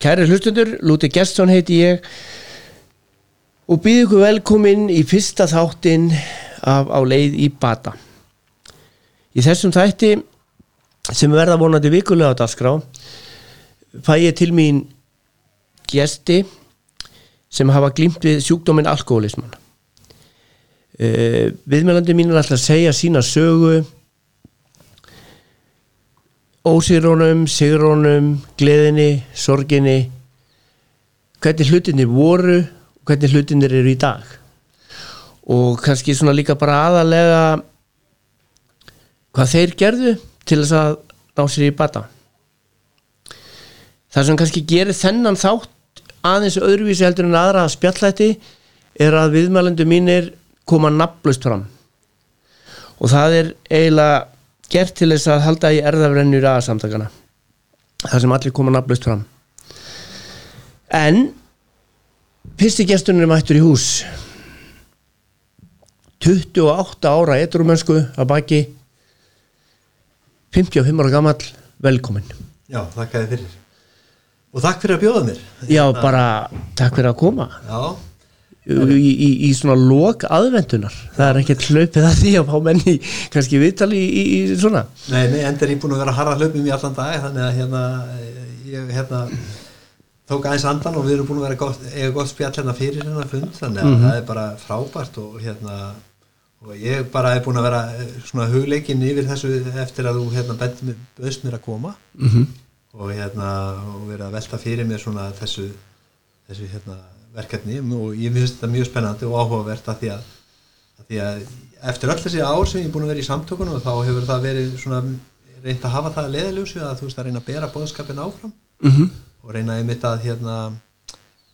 Kæri hlustundur, Lúti Gjertsson heiti ég og býð ykkur velkomin í fyrsta þáttin af á leið í Bata. Í þessum þætti sem verða vonandi vikulega á dagskrá fæ ég til mín gesti sem hafa glýmt við sjúkdóminn alkoholisman. Uh, viðmjölandi mín er alltaf að segja sína sögu ósýrónum, sigrónum, gleðinni, sorginni, hvernig hlutinni voru og hvernig hlutinni eru í dag. Og kannski svona líka bara aðalega hvað þeir gerðu til þess að ná sér í bata. Það sem kannski gerir þennan þátt aðeins öðruvísi heldur en aðra að spjallætti er að viðmælendu mínir koma nafnlaust fram. Og það er eiginlega gert til þess að halda í erðafrennur aðsamtakana þar sem allir koma nafnlaust fram. En fyrsti gestunum er mættur í hús. 28 ára edrumönsku að baki. 55 ára gammal velkomin Já, þakka þið fyrir. Og takk fyrir að bjóða mér. Já, bara takk fyrir að koma. Já, í, í, í svona lok aðvendunar það er ekkert hlaupið að því að fá menni kannski viðtali í, í, í svona nei, nei, enda er ég búin að vera að harra hlaupum í allan dag þannig að hérna ég hérna tók aðeins andan og við erum búin að vera gott, eiga gott spjall hérna fyrir hérna fund þannig að Mhm. það er bara frábært og hérna og ég bara er búin að vera eh, svona hugleikin yfir þessu eftir að þú hérna bauðst mér að koma mm -hmm. og hérna og verið að velta fyrir mér svona þessu þessu hérna verkefni og ég finnst þetta mjög spennandi og áhugavert að því að, að því að eftir öll þessi ár sem ég er búin að vera í samtökunum þá hefur það verið svona reynd að hafa það að leiðaljósu að þú veist að reyna að bera bóðskapin áfram Mhm. og reyna einmitt að hérna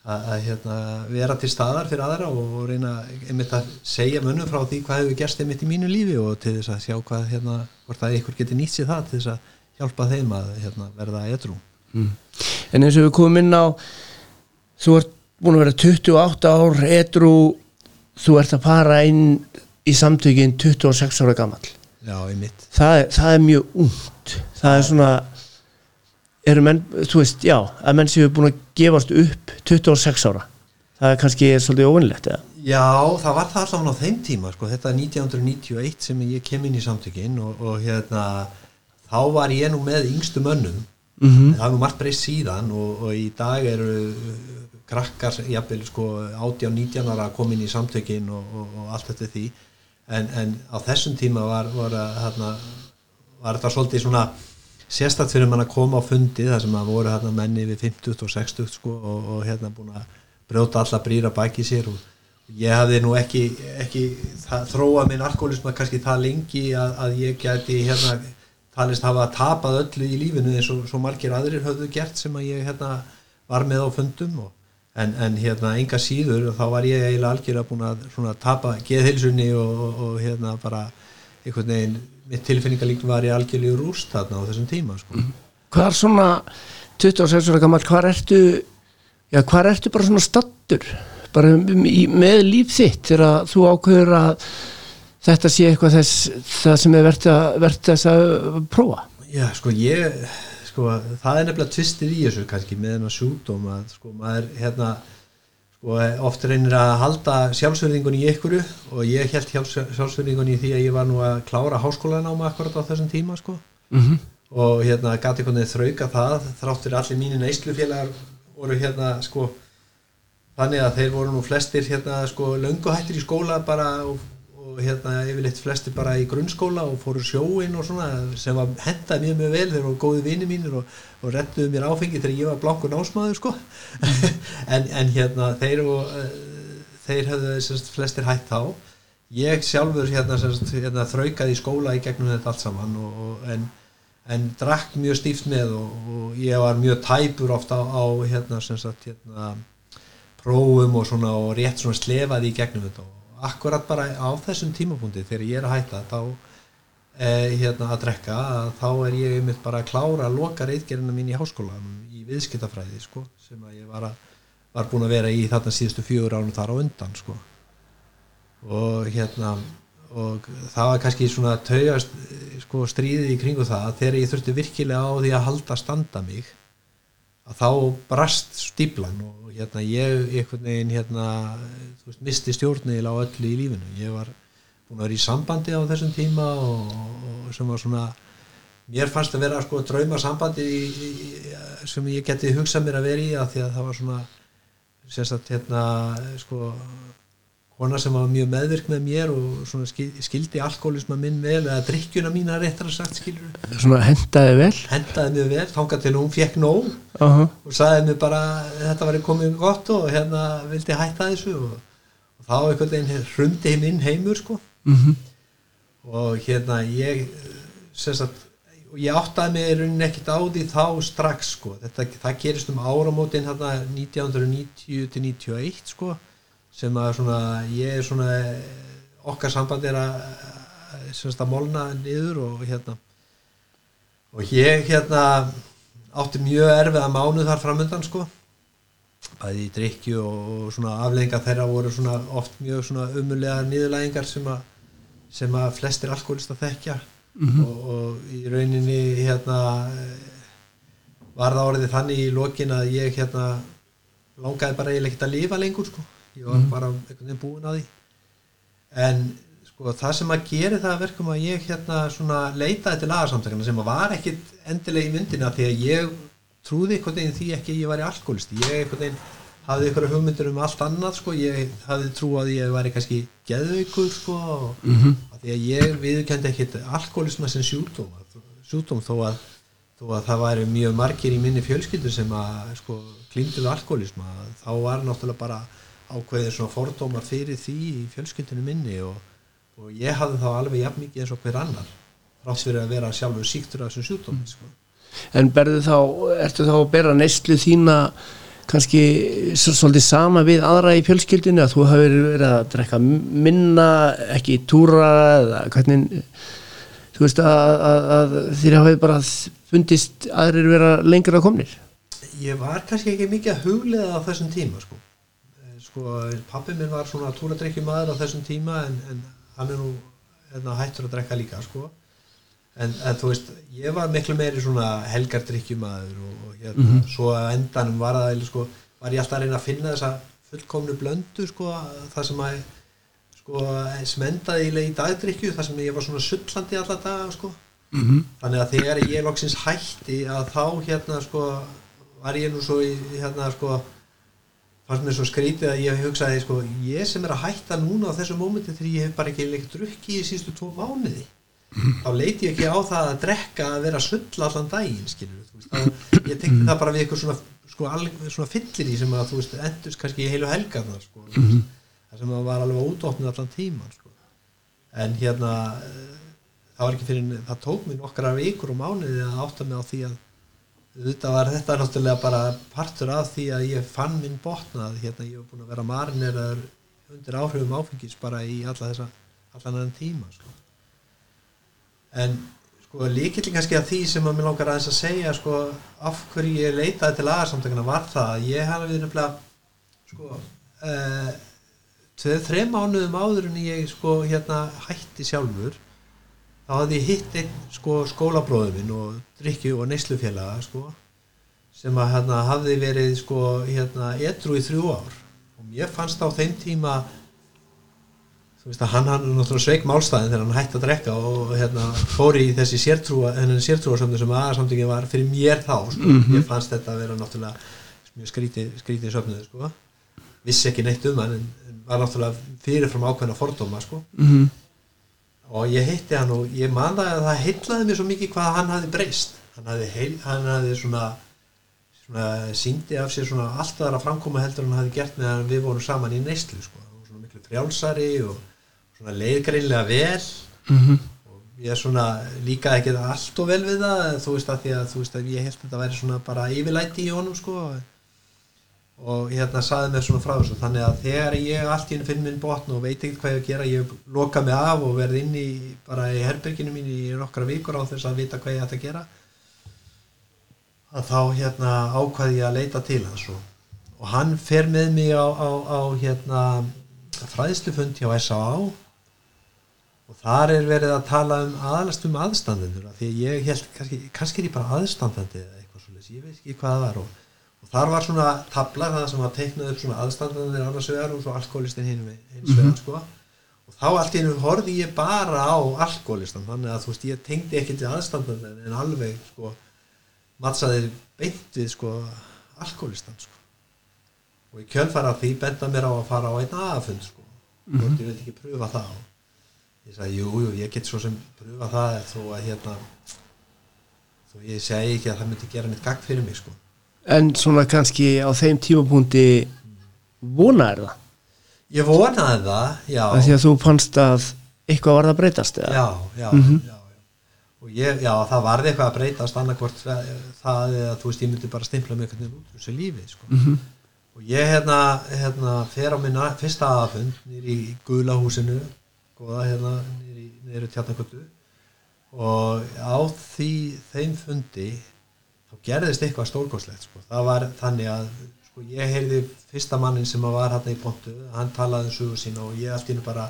að, að hérna vera til staðar fyrir aðra og reyna einmitt að segja mönnum frá því hvað hefur gerst einmitt í mínu lífi og til þess að sjá hvað hérna hvort að ykkur geti nýtt sér það til þess að hjálpa þeim að hérna, verða edrú Mm. En eins og við komum inn á þú ert búin að vera 28 ár edru, þú ert að fara inn í samtökin 26 ára gammal það, það er mjög ungt. Það er svona eru menn, þú veist, já, að menn séu búin að gefast upp 26 ára. Það er kannski svolítið óvinnlegt eða? Já, það var það allavega á þeim tíma sko. þetta er 1991 sem ég kem inn í samtökin og, og hérna þá var ég nú með yngstu mönnum. Mm það er nú margt breyst síðan og, og í dag eru krakkar, jafnvel sko 18-19 ára að koma inn í samtökin og, og, og allt þetta því. En, en á þessum tíma var, var, að, hérna, var þetta svolítið svona sérstætt fyrir mann að koma á fundi þar sem að voru hérna, menni við 50 og 60 sko, og, og hérna búin að brjóta alla brýra baki sér. Og ég hafði nú ekki, ekki það, þróa minn alkoholisma kannski það lengi að, að ég gæti hérna talist hafa tapað öllu í lífinu eins og margir aðrir höfðu gert sem að ég hérna var með á fundum og, en, en hérna enga síður þá var ég eiginlega algjörlega búin að svona, tapa geðhilsunni og, og, og hérna bara einhvern veginn mitt tilfinningalík var ég algjörlega rúst þarna á þessum tíma sko. hvað er svona 26 ára gammal, hvað ertu já, hvað ertu bara svona stattur bara í, með líf þitt þegar þú ákveður að þetta sé eitthvað þess það sem er verðt að, vert þess að prófa? Já, sko ég sko, það er nefnilega tvistir í þessu kannski með hennar sjúkdóm að sko maður hérna sko oft reynir að halda sjálfsverðingun í ykkuru og ég held sjálfsverðingun í því að ég var nú að klára háskólan á mig akkurat á þessum tíma sko mm -hmm. og hérna einhvern veginn þrauka það þráttur allir mínir neyslufélagar voru hérna sko þannig að þeir voru nú flestir hérna sko lönguhættir í skóla bara og, og hérna yfirleitt flestir bara í grunnskóla og fóru sjóin og svona sem hendaði mjög mjög vel. Þeir voru góði vini mínir og, og rettuðu mér áfengi þegar ég var blankur násmaður sko. En, en hérna þeir og uh, þeir höfðu semst, flestir hætt þá. Ég sjálfur hérna, semst, hérna þraukaði í skóla í gegnum þetta allt saman og, og en en drakk mjög stíft með og, og ég var mjög tæpur ofta á, á hérna sem sagt hérna prófum og svona og rétt svona slefaði í gegnum þetta og akkurat bara á þessum tímapunkti þegar ég er að hætta þá eh, hérna að drekka þá er ég einmitt bara að klára að loka reytgerina mín í háskólanum í viðskiptafræði sko sem að ég var, að, var búin að vera í þarna síðustu fjögur ánum þar á undan sko. Og hérna og það var kannski svona taugast sko stríðið í kringu það að þegar ég þurfti virkilega á því að halda standa mig að þá brast stíplan og hérna ég einhvern veginn hérna veist, misti stjórnil á öllu í lífinu. Ég var búin að vera í sambandi á þessum tíma og, og sem var svona mér fannst að vera sko drauma sambandi í, í, í, sem ég geti hugsað mér að vera í að því að það var svona sérstætt hérna sko kona sem var mjög meðvirk með mér og skildi alkoholisma minn vel eða drikkjuna mína réttar að sagt skilur svona hendaði vel? Hendaði mér vel, þangað til hún fekk nóg uh -huh. og sagði mér bara þetta var komið gott og hérna vildi hætta þessu. Og, og þá einhvern veginn hrundi minn heimur sko. Mm og hérna ég og ég áttaði mig í rauninni ekkert á því þá strax sko. Þetta, það gerist um áramótin hérna 1990 til 91 sko sem að svona ég er svona okkar samband er að sem sagt að molna niður og hérna og ég hérna átti mjög erfiða mánuð þar framöndan sko. Bæði í drikju og svona afleðingar þeirra voru svona oft mjög svona umulega niðurlægingar sem að sem að flestir alkoholista þekkja. Og, og í rauninni hérna var það orðið þannig í lokin að ég hérna langaði bara eiginlega ekkert að lifa lengur sko. Ég var bara einhvern veginn búin að því. En sko það sem að gera það að verkum að ég hérna svona leitaði til lagarsamtökana sem að var ekkit endilega í myndina því að ég trúði einhvern veginn því ekki ég var í alkoholisti ég einhvern veginn hafði ykkur hugmyndir um allt annað sko, ég hafði trú að ég væri kannski geðveikur sko og Mhm. að því að ég viðkendi ekkit alkoholisma sem sjúkdóm sjúkdóm þó að, þó að það væri mjög margir í minni fjölskyldu sem að sko klíndu við alkoholisma þá var náttúrulega bara ákveðið svona fordómar fyrir því í fjölskyldinu minni og, og ég hafði þá alveg jafn mikið eins og hver annar rátt fyrir að vera sjálfur síktur af þessum sjúkdómi sko. en berðu þá, ertu þá að bera neyslu þína kannski svolítið sama við aðra í fjölskyldinu að þú hefur verið að drekka minna ekki túra eða hvernig þú veist að, að, að þér hafið bara fundist aðrir vera lengur að komnir? Ég var kannski ekki mikið að huglega á þessum tíma sko, sko pappi minn var svona túradrykkjum maður á þessum tíma en, en hann er nú hérna, hættur að drekka líka sko. En, en þú veist, ég var miklu meiri svona helgardrykkjumaður og, og hérna, svo að endanum var það eiginlega, sko, var ég alltaf að reyna að finna þessa fullkomnu blöndu sko, það sem að sko, sem endaði í dagdrykkju þar sem ég var svona sullandi alla daga sko. mm þannig að þegar ég loksins hætti að þá hérna sko var ég nú svo í hérna sko fannst mér svo skrítið að ég hugsaði sko ég sem er að hætta núna á þessu mómenti þegar ég hef bara ekki leikt drukki í sístu tvo mánuði þá leiti ég ekki á það að drekka að vera sull allan daginn það, ég tekti það bara við eitthvað svona sko alveg svona fyllir í sem að þú veist endurst kannski í heilu helgarna sko það sem að var alveg útofnið allan tíman sko. En hérna eh, það var ekki fyrir, það tók mér nokkra vikur og mánuði að átta mig á því að þetta var þetta náttúrulega bara partur af því að ég fann minn botnað hérna ég var búin að vera marineraður undir áhrifum áfengis bara í alla þessa allan enn tíma sko. en sko líkillin kannski að því sem að mér langar aðeins að segja sko af hverju ég leitaði til aðarsamtökuna var það að ég hafði við nefnilega sko uh, tveið þreim mánuðum áður en ég sko hérna hætti sjálfur þá hafði ég hitt einn sko skólabróður minn og drikju og neyslufélaga sko sem að hérna hafði verið sko hérna edru í þrjú ár. Og mér fannst á þeim tíma þú veist að hann hann náttúrulega sveik málstæðin þegar hann hætti að drekka og hérna fór í þessi sértrúa þennan sértrúa sem aðarsamtökin var fyrir mér þá sko, ég fannst þetta að vera náttúrulega mjög skrítið skrítið söfnuði sko. Vissi ekki neitt um hann en, var náttúrulega fyrirfram ákveðna fordóma sko. -hmm. Og ég hitti hann og ég man það að það heitlaði mér svo mikið hvað hann hafði breyst. Hann hafði, heil, hann hafði svona, svona síndi af sér svona allt aðra framkoma heldur hann hafði gert meðan við vorum saman í neyslu sko. Svona miklu frjálsari og svona leiðgreinlega vel. Mm og ég er svona líka ekki allt og vel við það þú veist að því að veist að ég held að þetta væri svona bara yfirlæti í honum sko og hérna saði mér svona frá þessu þannig að þegar ég allt í henni finn minn botn og veit ekkert hvað ég að gera ég loka mig af og verð inn í bara í herberginu mín í nokkra vikur á þess að vita hvað ég ætti að gera að þá hérna ákvaði ég að leita til hans og, og hann fer með mig á, á, á hérna fræðslufund hjá S.A.A. og þar er verið að tala um aðalast um aðstandendur því ég held kannski, kannski er ég bara aðstandandi eða eitthvað svolítið, ég veit ekki hvað það var og, og þar var svona tabla það sem var teiknað upp svona aðstandanir annars vegar og svo alkoholistinn hinn hins vegar sko. Og þá allt í hennu horfði ég bara á alkoholistan þannig að þú veist ég tengdi ekki til aðstandanir en alveg sko mattsaðir beint við sko alkoholistan sko. Og í kjölfara því benda mér á að fara á einn aðfund sko. Mm -hmm. ég vil ekki pröfa það og ég sagði jú, jú, ég get svo sem pröfa það þó að hérna þó ég segi ekki að það myndi gera neitt gagg fyrir mig sko En svona kannski á þeim tímapunkti vonaði það? Ég vonaði það, já Af Því að þú fannst að eitthvað var það breytast eða? Já, já, Mhm. já, já og ég, já, það varði eitthvað að breytast annarkvort það eða þú veist, ég myndi bara stimpla mig veginn út úr þessu lífi sko. Mhm. og ég hérna, hérna fer á minna fyrsta aðfund nýri í gula húsinu góða hérna nýri, tjarnaköttu og á því þeim fundi þá gerðist eitthvað stórkoslegt sko. það var þannig að sko, ég heyrði fyrsta mannin sem var hérna í pontu hann talaði um sögu sína og ég allt í hennu bara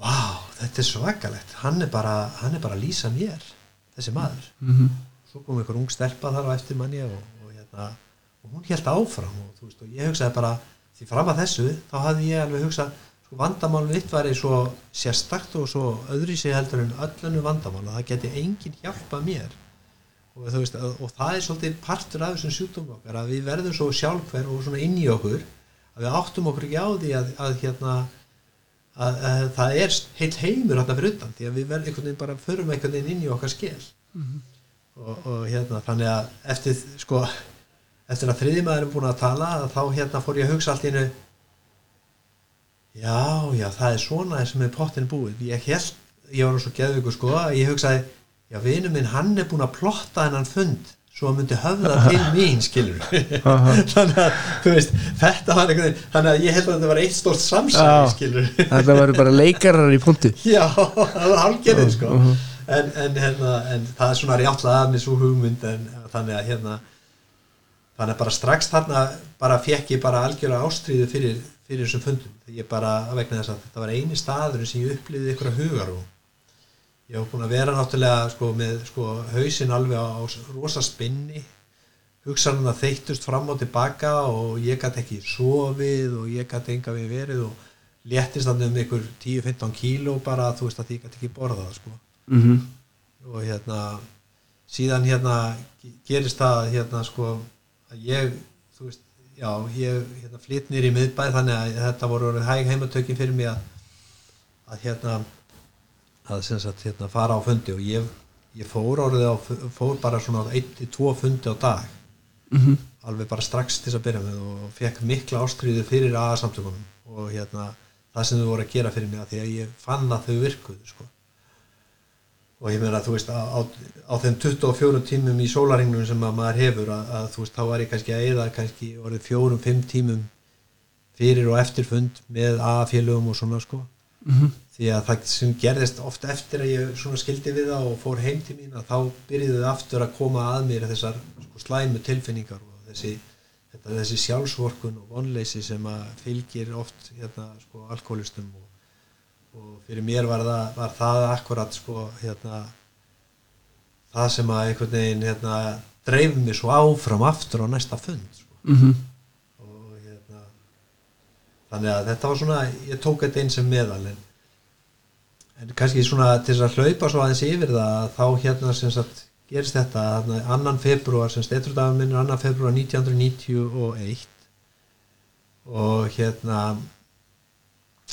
vá, þetta er svakalegt hann er bara, hann er bara að lýsa mér þessi maður Mhm. svo kom einhver ung stelpa þar á eftir manni og, og, hérna, og hún held áfram og, veist, og ég hugsaði bara því fram að þessu þá hafði ég alveg hugsað sko, vandamál mitt væri svo sérstakt og svo öðru sig heldur en öllunu vandamál og það geti enginn hjálpa mér og, veist, og, og það er svolítið partur af þessum sjúkdómi okkar að við verðum svo sjálfhver og svona inn í okkur að við áttum okkur ekki á því að, að hérna að, að það er heil heimur fyrir utan því að við verðum einhvern veginn bara förum einhvern veginn inn í okkar skell og, og hérna þannig að eftir sko eftir að þriðjumæður er búin að tala þá hérna fór ég að hugsa allt í einu já, já, það er svona sem er pottin búið. Ég held, ég var svo geðveikur sko að ég hugsaði, já, vinur minn hann er búin að plotta hennan fund svo að myndi höfða til mín, skilur þannig að, þú veist þetta var einhvern veginn, þannig að ég held að þetta var eitt stórt samsæði, skilur Þetta var bara leikarar í pontu Já, það var hálfgerðið sko. En, en, hérna, en það er svona rjáttlega að mér svo hugmynd en þannig að hérna þannig að bara strax þarna bara fekk ég bara algjöra ástríðu fyrir, fyrir þessum fundum. Ég bara að vegna þess að þetta var eini staður sem ég upplýði ykkur að hugar og ég hef búin að vera náttúrulega sko, með sko, hausinn alveg á, á rosa spinni hugsanum það þeyttust fram og tilbaka og ég gæti ekki sofið og ég gæti enga við verið og léttist þannig um ykkur 10-15 kíló bara þú veist að ég gæti ekki borðað sko. mm -hmm. og hérna síðan hérna gerist það hérna sko að ég þú veist, já, ég hérna, flytt nýr í miðbæð þannig að þetta voru hæg heimatökin fyrir mig að, að hérna að sagt hérna fara á fundi og ég, ég fór orðið á fór bara svona 1-2 fundi á dag. Mhm. alveg bara strax til þess að byrja með og fekk mikla ástriðu fyrir aðsamtökunum og hérna það sem þau voru að gera fyrir mig að því að ég fann að þau virkuðu sko. Og ég meina þú veist á, á, á þeim 24 tímum í sólaringnum sem að maður hefur að, að þú veist þá var ég kannski að eða kannski orðið fjórum, fimm tímum fyrir og eftir fund með A-félögum og svona sko Mhm. því að það sem gerðist oft eftir að ég svona skildi við það og fór heim til mín að þá byrjuðu aftur að koma að mér þessar sko, slæmu tilfinningar og þessi, þetta, þessi sjálfsvorkun og vonleysi sem að fylgir oft hérna, sko, alkoholistum og, og fyrir mér var það, var það akkurat sko, hérna, það sem að einhvern veginn hérna, dreif mér svo áfram aftur á næsta fund sko og hérna þannig að þetta var svona ég tók þetta inn sem meðal en, en kannski svona til þess að hlaupa svo aðeins yfir það þá hérna sem sagt gerist þetta þarna, annan februar sem steitrúdagur minn er annan februar 1991 og hérna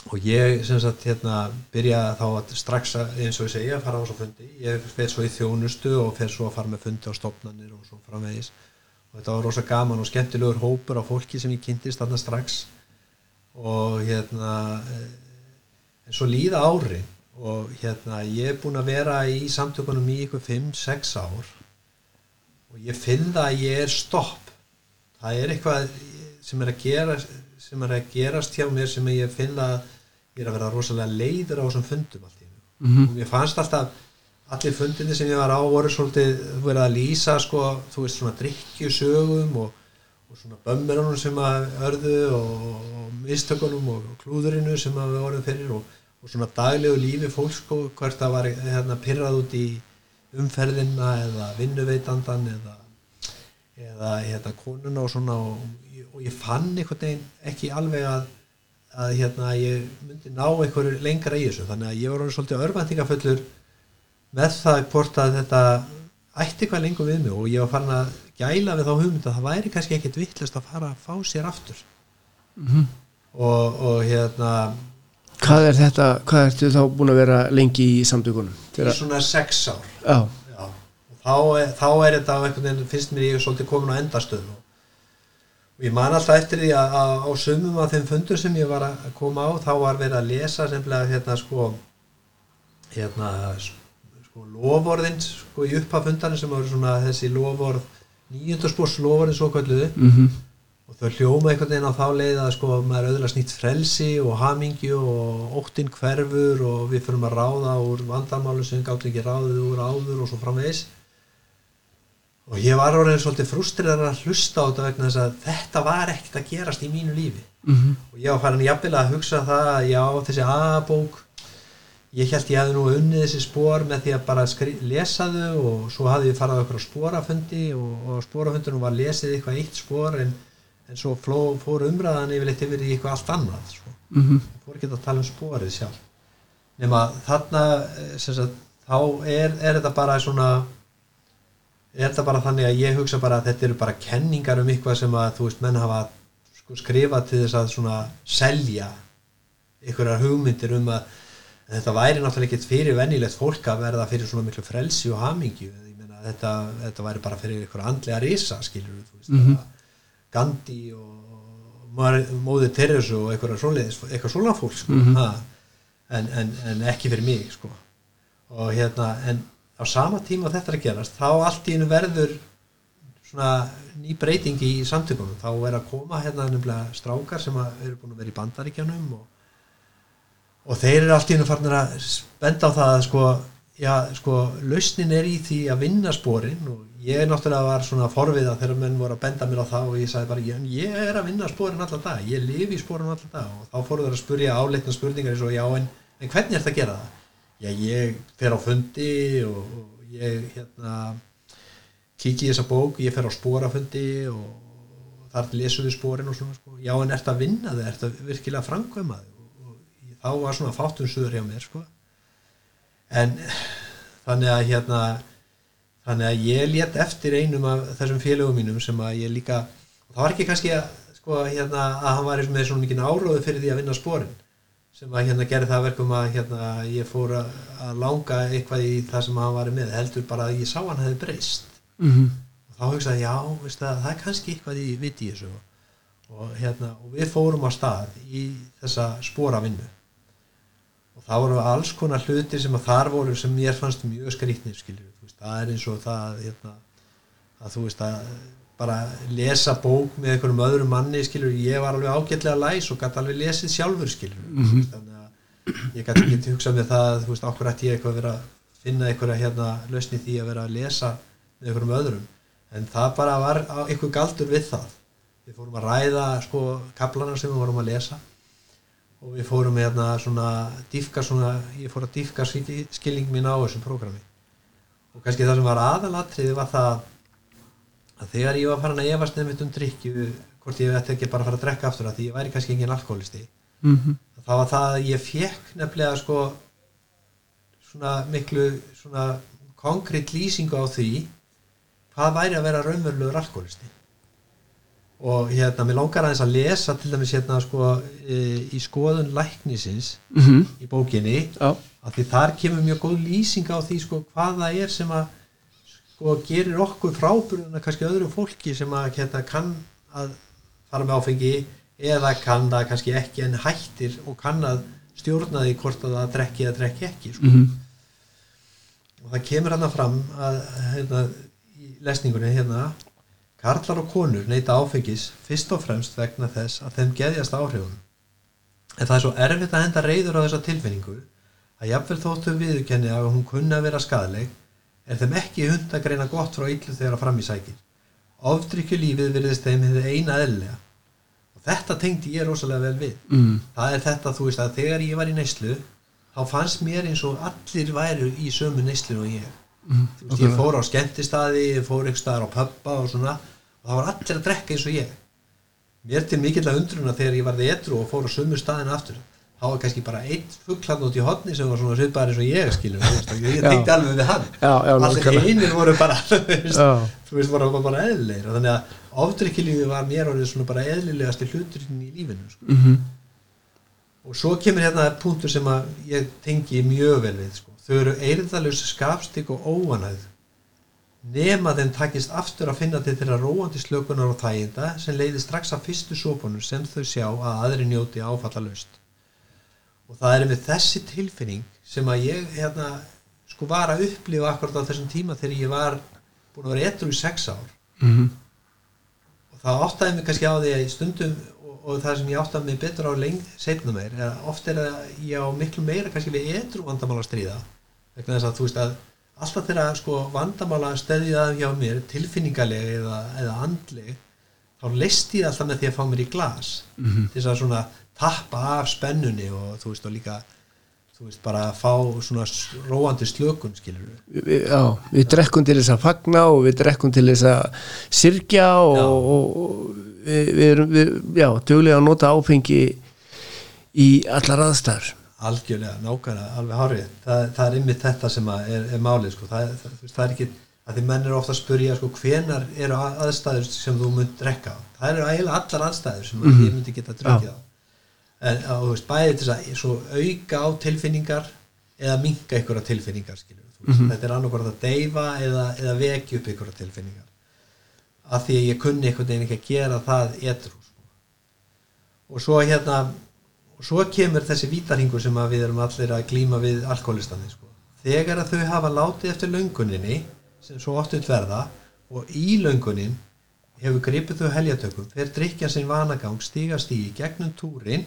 og ég sem sagt hérna byrja þá að strax að, eins og ég segja að fara á svo fundi. Ég fer svo í þjónustu og fer svo að fara með fundi á stopnarnir og svo framvegis. Og þetta var rosa gaman og skemmtilegur hópur af fólki sem ég kynntist þarna strax og hérna eh, en svo líða ári. Og hérna ég er búin að vera í samtökunum í ykkur 5-6 ár. Og ég finn það að ég er stopp. Það er eitthvað sem er að gera sem er að gerast hjá mér sem ég finn að ég er að vera rosalega leiður á þessum fundum allt í einu. Mhm. og mér fannst alltaf allir fundinni sem ég var á voru svolítið verið að lýsa sko, þú veist svona drikkjusögum og, og svona bömmerunum sem að örðu og, og mistökunum og, og klúðurinu sem að við vorum fyrir og, og svona daglegu lífi fólk sko, hvert það var hérna pyrrað út í umferðina eða vinnuveitandan eða, eða hérna konuna og svona og, og ég fann einhvern veginn ekki alveg að, að hérna ég myndi ná einhverju lengra í þessu. Þannig að ég var orðinn svolítið örvæntingaföllur með það hvort að þetta ætti eitthvað lengur við mig og ég var farin að gæla við þá hugmynd að það væri kannski ekkit vittlust að fara að fá sér aftur. Og, og hérna Hvað er þetta, hvað ertu þá búin að vera lengi í samtökunum? í Þegar, svona sex ár. Já, Já, og þá er, þá er þetta einhvern veginn, finnst mér ég svolítið komin á endastöð og, og ég man alltaf eftir því að, að á sumum af þeim fundur sem ég var að koma á þá var verið að lesa semlega hérna sko hérna sko lovorðin sko í upphafundarinn sem voru svona þessi lovorð nýjöndarspors lovorðin svo kalluðu mhm, og þau hljóma einhvern veginn á þá leið að sko maður auðvitað snýtt frelsi og hamingju og óttinn hverfur og við fyrum að ráða úr vandamálu sem gátt ekki ráðið úr áður og svo framvegis. Og ég var orðin svolítið frústriðar að hlusta á þetta vegna þess að þetta var ekkert að gerast í mínu lífi. Mhm, og ég var farin jafnvel að hugsa það að já þessi A-bók ég held ég hefði nú unnið þessi spór með því að bara lesa þau og svo hafði ég farað okkur á spórafundi og, og spórafundunum var lesið eitthvað eitt spór en, en svo fló, fór umræðan yfirleitt yfir í eitthvað allt annað sko. mhm, fór ekki að tala um spórið sjálf nema þarna eh, sagt, þá er, er þetta bara svona er þetta bara þannig að ég hugsa bara að þetta eru bara kenningar um eitthvað sem að þú veist menn hafa sko, skrifað til þess að svona selja einhverjar hugmyndir um að þetta væri náttúrulega ekkert fyrir venjulegt fólk að verða fyrir svona miklu frelsi og hamingju meina þetta, þetta væri bara fyrir einhverja andlega risa skilur þú veist Mhm. að Gandhi og móðir Teresu og eitthvað svona fólk sko, Mhm. ha, en, en, en ekki fyrir mig sko. og hérna en á sama tíma þetta er að gerast þá allt í einu verður svona ný breyting í samtökunum þá er að koma hérna nefnilega strákar sem eru búin að vera í bandaríkjanum og, og þeir eru allt í einu farnir að benda á það að sko, já, sko, lausnin er í því að vinna spórin og ég náttúrulega var svona forviða þegar menn voru að benda mér á það og ég sagði bara, ég, ég er að vinna spórin allan dag, ég lifi í spórin allan dag og þá fóru þeir að spurja áleitna spurningar eins og já, en, en hvernig er þetta að gera það? Já, ég fer á fundi og, og ég hérna kíki í þessa bók, ég fer á spórafundi og þar lesum við spórin og svona sko. já en ert að vinna þig, ert að virkilega framkvæma og þá var svona fátum suður hjá mér sko. en þannig að hérna þannig að ég let eftir einum af þessum félögum mínum sem að ég líka það var ekki kannski að, sko, hérna, að hann var með svona mikið áróðu fyrir því að vinna spórin sem að hérna gerði það að verkum að hérna ég fór að, að langa eitthvað í það sem hann var með heldur bara að ég sá hann hefði breyst. Mhm, og þá hugsaði ég, já, veist það, það er kannski eitthvað í viti og, hérna, og við fórum á stað í þessa spóravinnu og það voru alls konar hlutir sem að þar voru sem mér fannst mjög veist, það er eins og það hérna, að þú veist að bara lesa bók með einhverjum öðrum manni skilur, ég var alveg ágætlega læs og gæti alveg lesið sjálfur skilur mm Mhm. þannig að ég gæti ekki hugsað með það þú veist, okkur ætti ég eitthvað að vera að finna einhverja hérna lausni því að vera að lesa með einhverjum öðrum. En það bara var einhver galdur við það. Við fórum að ræða sko kaplana sem við vorum að lesa og við fórum hérna svona dýfka svona, ég fór að dýfka skilning mín á þessum prógrami. Og kannski það sem var aðalatriði var það að þegar ég var farin að efast nefnitt um drikju hvort ég ætti ekki bara að fara að drekka aftur að því ég væri kannski engin alkoholisti mhm, það var það að ég fekk nefnilega sko svona miklu svona konkrétt lýsingu á því hvað væri að vera raunverulegur alkoholisti og hérna, mér langar aðeins að lesa til dæmis hérna sko e, í skoðun læknisins mhm, í bókinni já, að því þar kemur mjög góð lýsing á því sko hvað það er sem að sko gerir okkur fráburðuna kannski öðru fólki sem að hérna kann að fara með áfengi eða kann það kannski ekki en hættir og kann að stjórna því hvort að það drekki eða drekki ekki sko. mhm, og það kemur hann fram að hérna, í lesningunni hérna karlar og konur neyta áfengis fyrst og fremst vegna þess að þeim geðjast áhrifun en það er svo erfitt að henda reyður á þessa tilfinningu að jafnvel þóttu viðurkenni að hún kunni að vera skadleg er þeim ekki hund að greina gott frá illu þegar fram í sækir. Ofdrykju lífið virðist þeim hefði eina eðlilega. Og þetta tengdi ég rosalega vel við. Mhm, það er þetta þú veist að þegar ég var í neyslu þá fannst mér eins og allir væru í sömu neyslu og ég. Þú veist, ég fór á skemmtistaði, ég fór staðar á pubba og svona og það var allir að drekka eins og ég. Mér til mikill að undruna þegar ég varði etru og fór á sömu staðin aftur. Þá var kannski bara einn fugglann út í hotni sem var svona svipaður eins og ég skilur ég tengdi alveg við hann. Já, já, allir hinnir voru bara þú veist, voru bara eðlilegir. Og þannig að ofdrykkilífi var mér orðið svona bara eðlilegasti hluturinn í lífinu sko. Mhm. og svo kemur hérna punktur sem að ég tengi mjög vel við sko. þau eru eirðalus skapstík og óanæð nema þeim takist aftur að finna til þeirra róandi slökunar og þæginda sem leiði strax af fyrstu sópunum sem þau sjá að aðri njóti áfallalaust og það er með þessi tilfinning sem að ég hérna, sko var að upplifa akkurat á þessum tíma þegar ég var búin að vera etru í sex ár Mhm. og það áttaði mig kannski á því að stundum og, og það sem ég áttaði mig betur á leng setna meir er að oft er að ég á miklu meira kannski við etru vandamál að stríða vegna þess að þú veist að alltaf þegar sko vandamála steðjaði hjá mér tilfinningaleg eða, eða andleg þá leisti ég alltaf með því að fá mér í glas Mhm. til þess að svona tappa af spennunni og þú veist og líka þú veist bara að fá svona róandi slökun skilur við Við- Já, við drekkum til þess að fagna og við drekkum til þess að sirkja og, Já. og, og við, við erum við, já, duglega að nota áfengi í allar aðstæður algjörlega, nákvæmlega, alveg hárið það, það er ymmið þetta sem að er, er málið sko. það, það, það er ekki að því menn eru ofta að spurja sko, hvenar eru að- aðstæður sem þú munt drekka á það eru eiginlega allar aðstæður sem mm Mhm. ég myndi geta drukkið á en að, þú veist, bæði til þess að svo auka á tilfinningar eða minka ykkur tilfinningar skilur, mm Mhm. þetta er annarkvært að deyfa eða, eða vekja upp ykkur tilfinningar af því að ég kunni einhvern veginn ekki að gera það edru sko. og svo hérna og svo kemur þessi vítarhingur sem við erum allir að glíma við alkoholistandi sko. þegar að þau hafa látið eftir lönguninni sem svo oft verða og í löngunin hefur gripið þau heljatökum fer drikja sinn vanagang stíga stígi gegnum túrin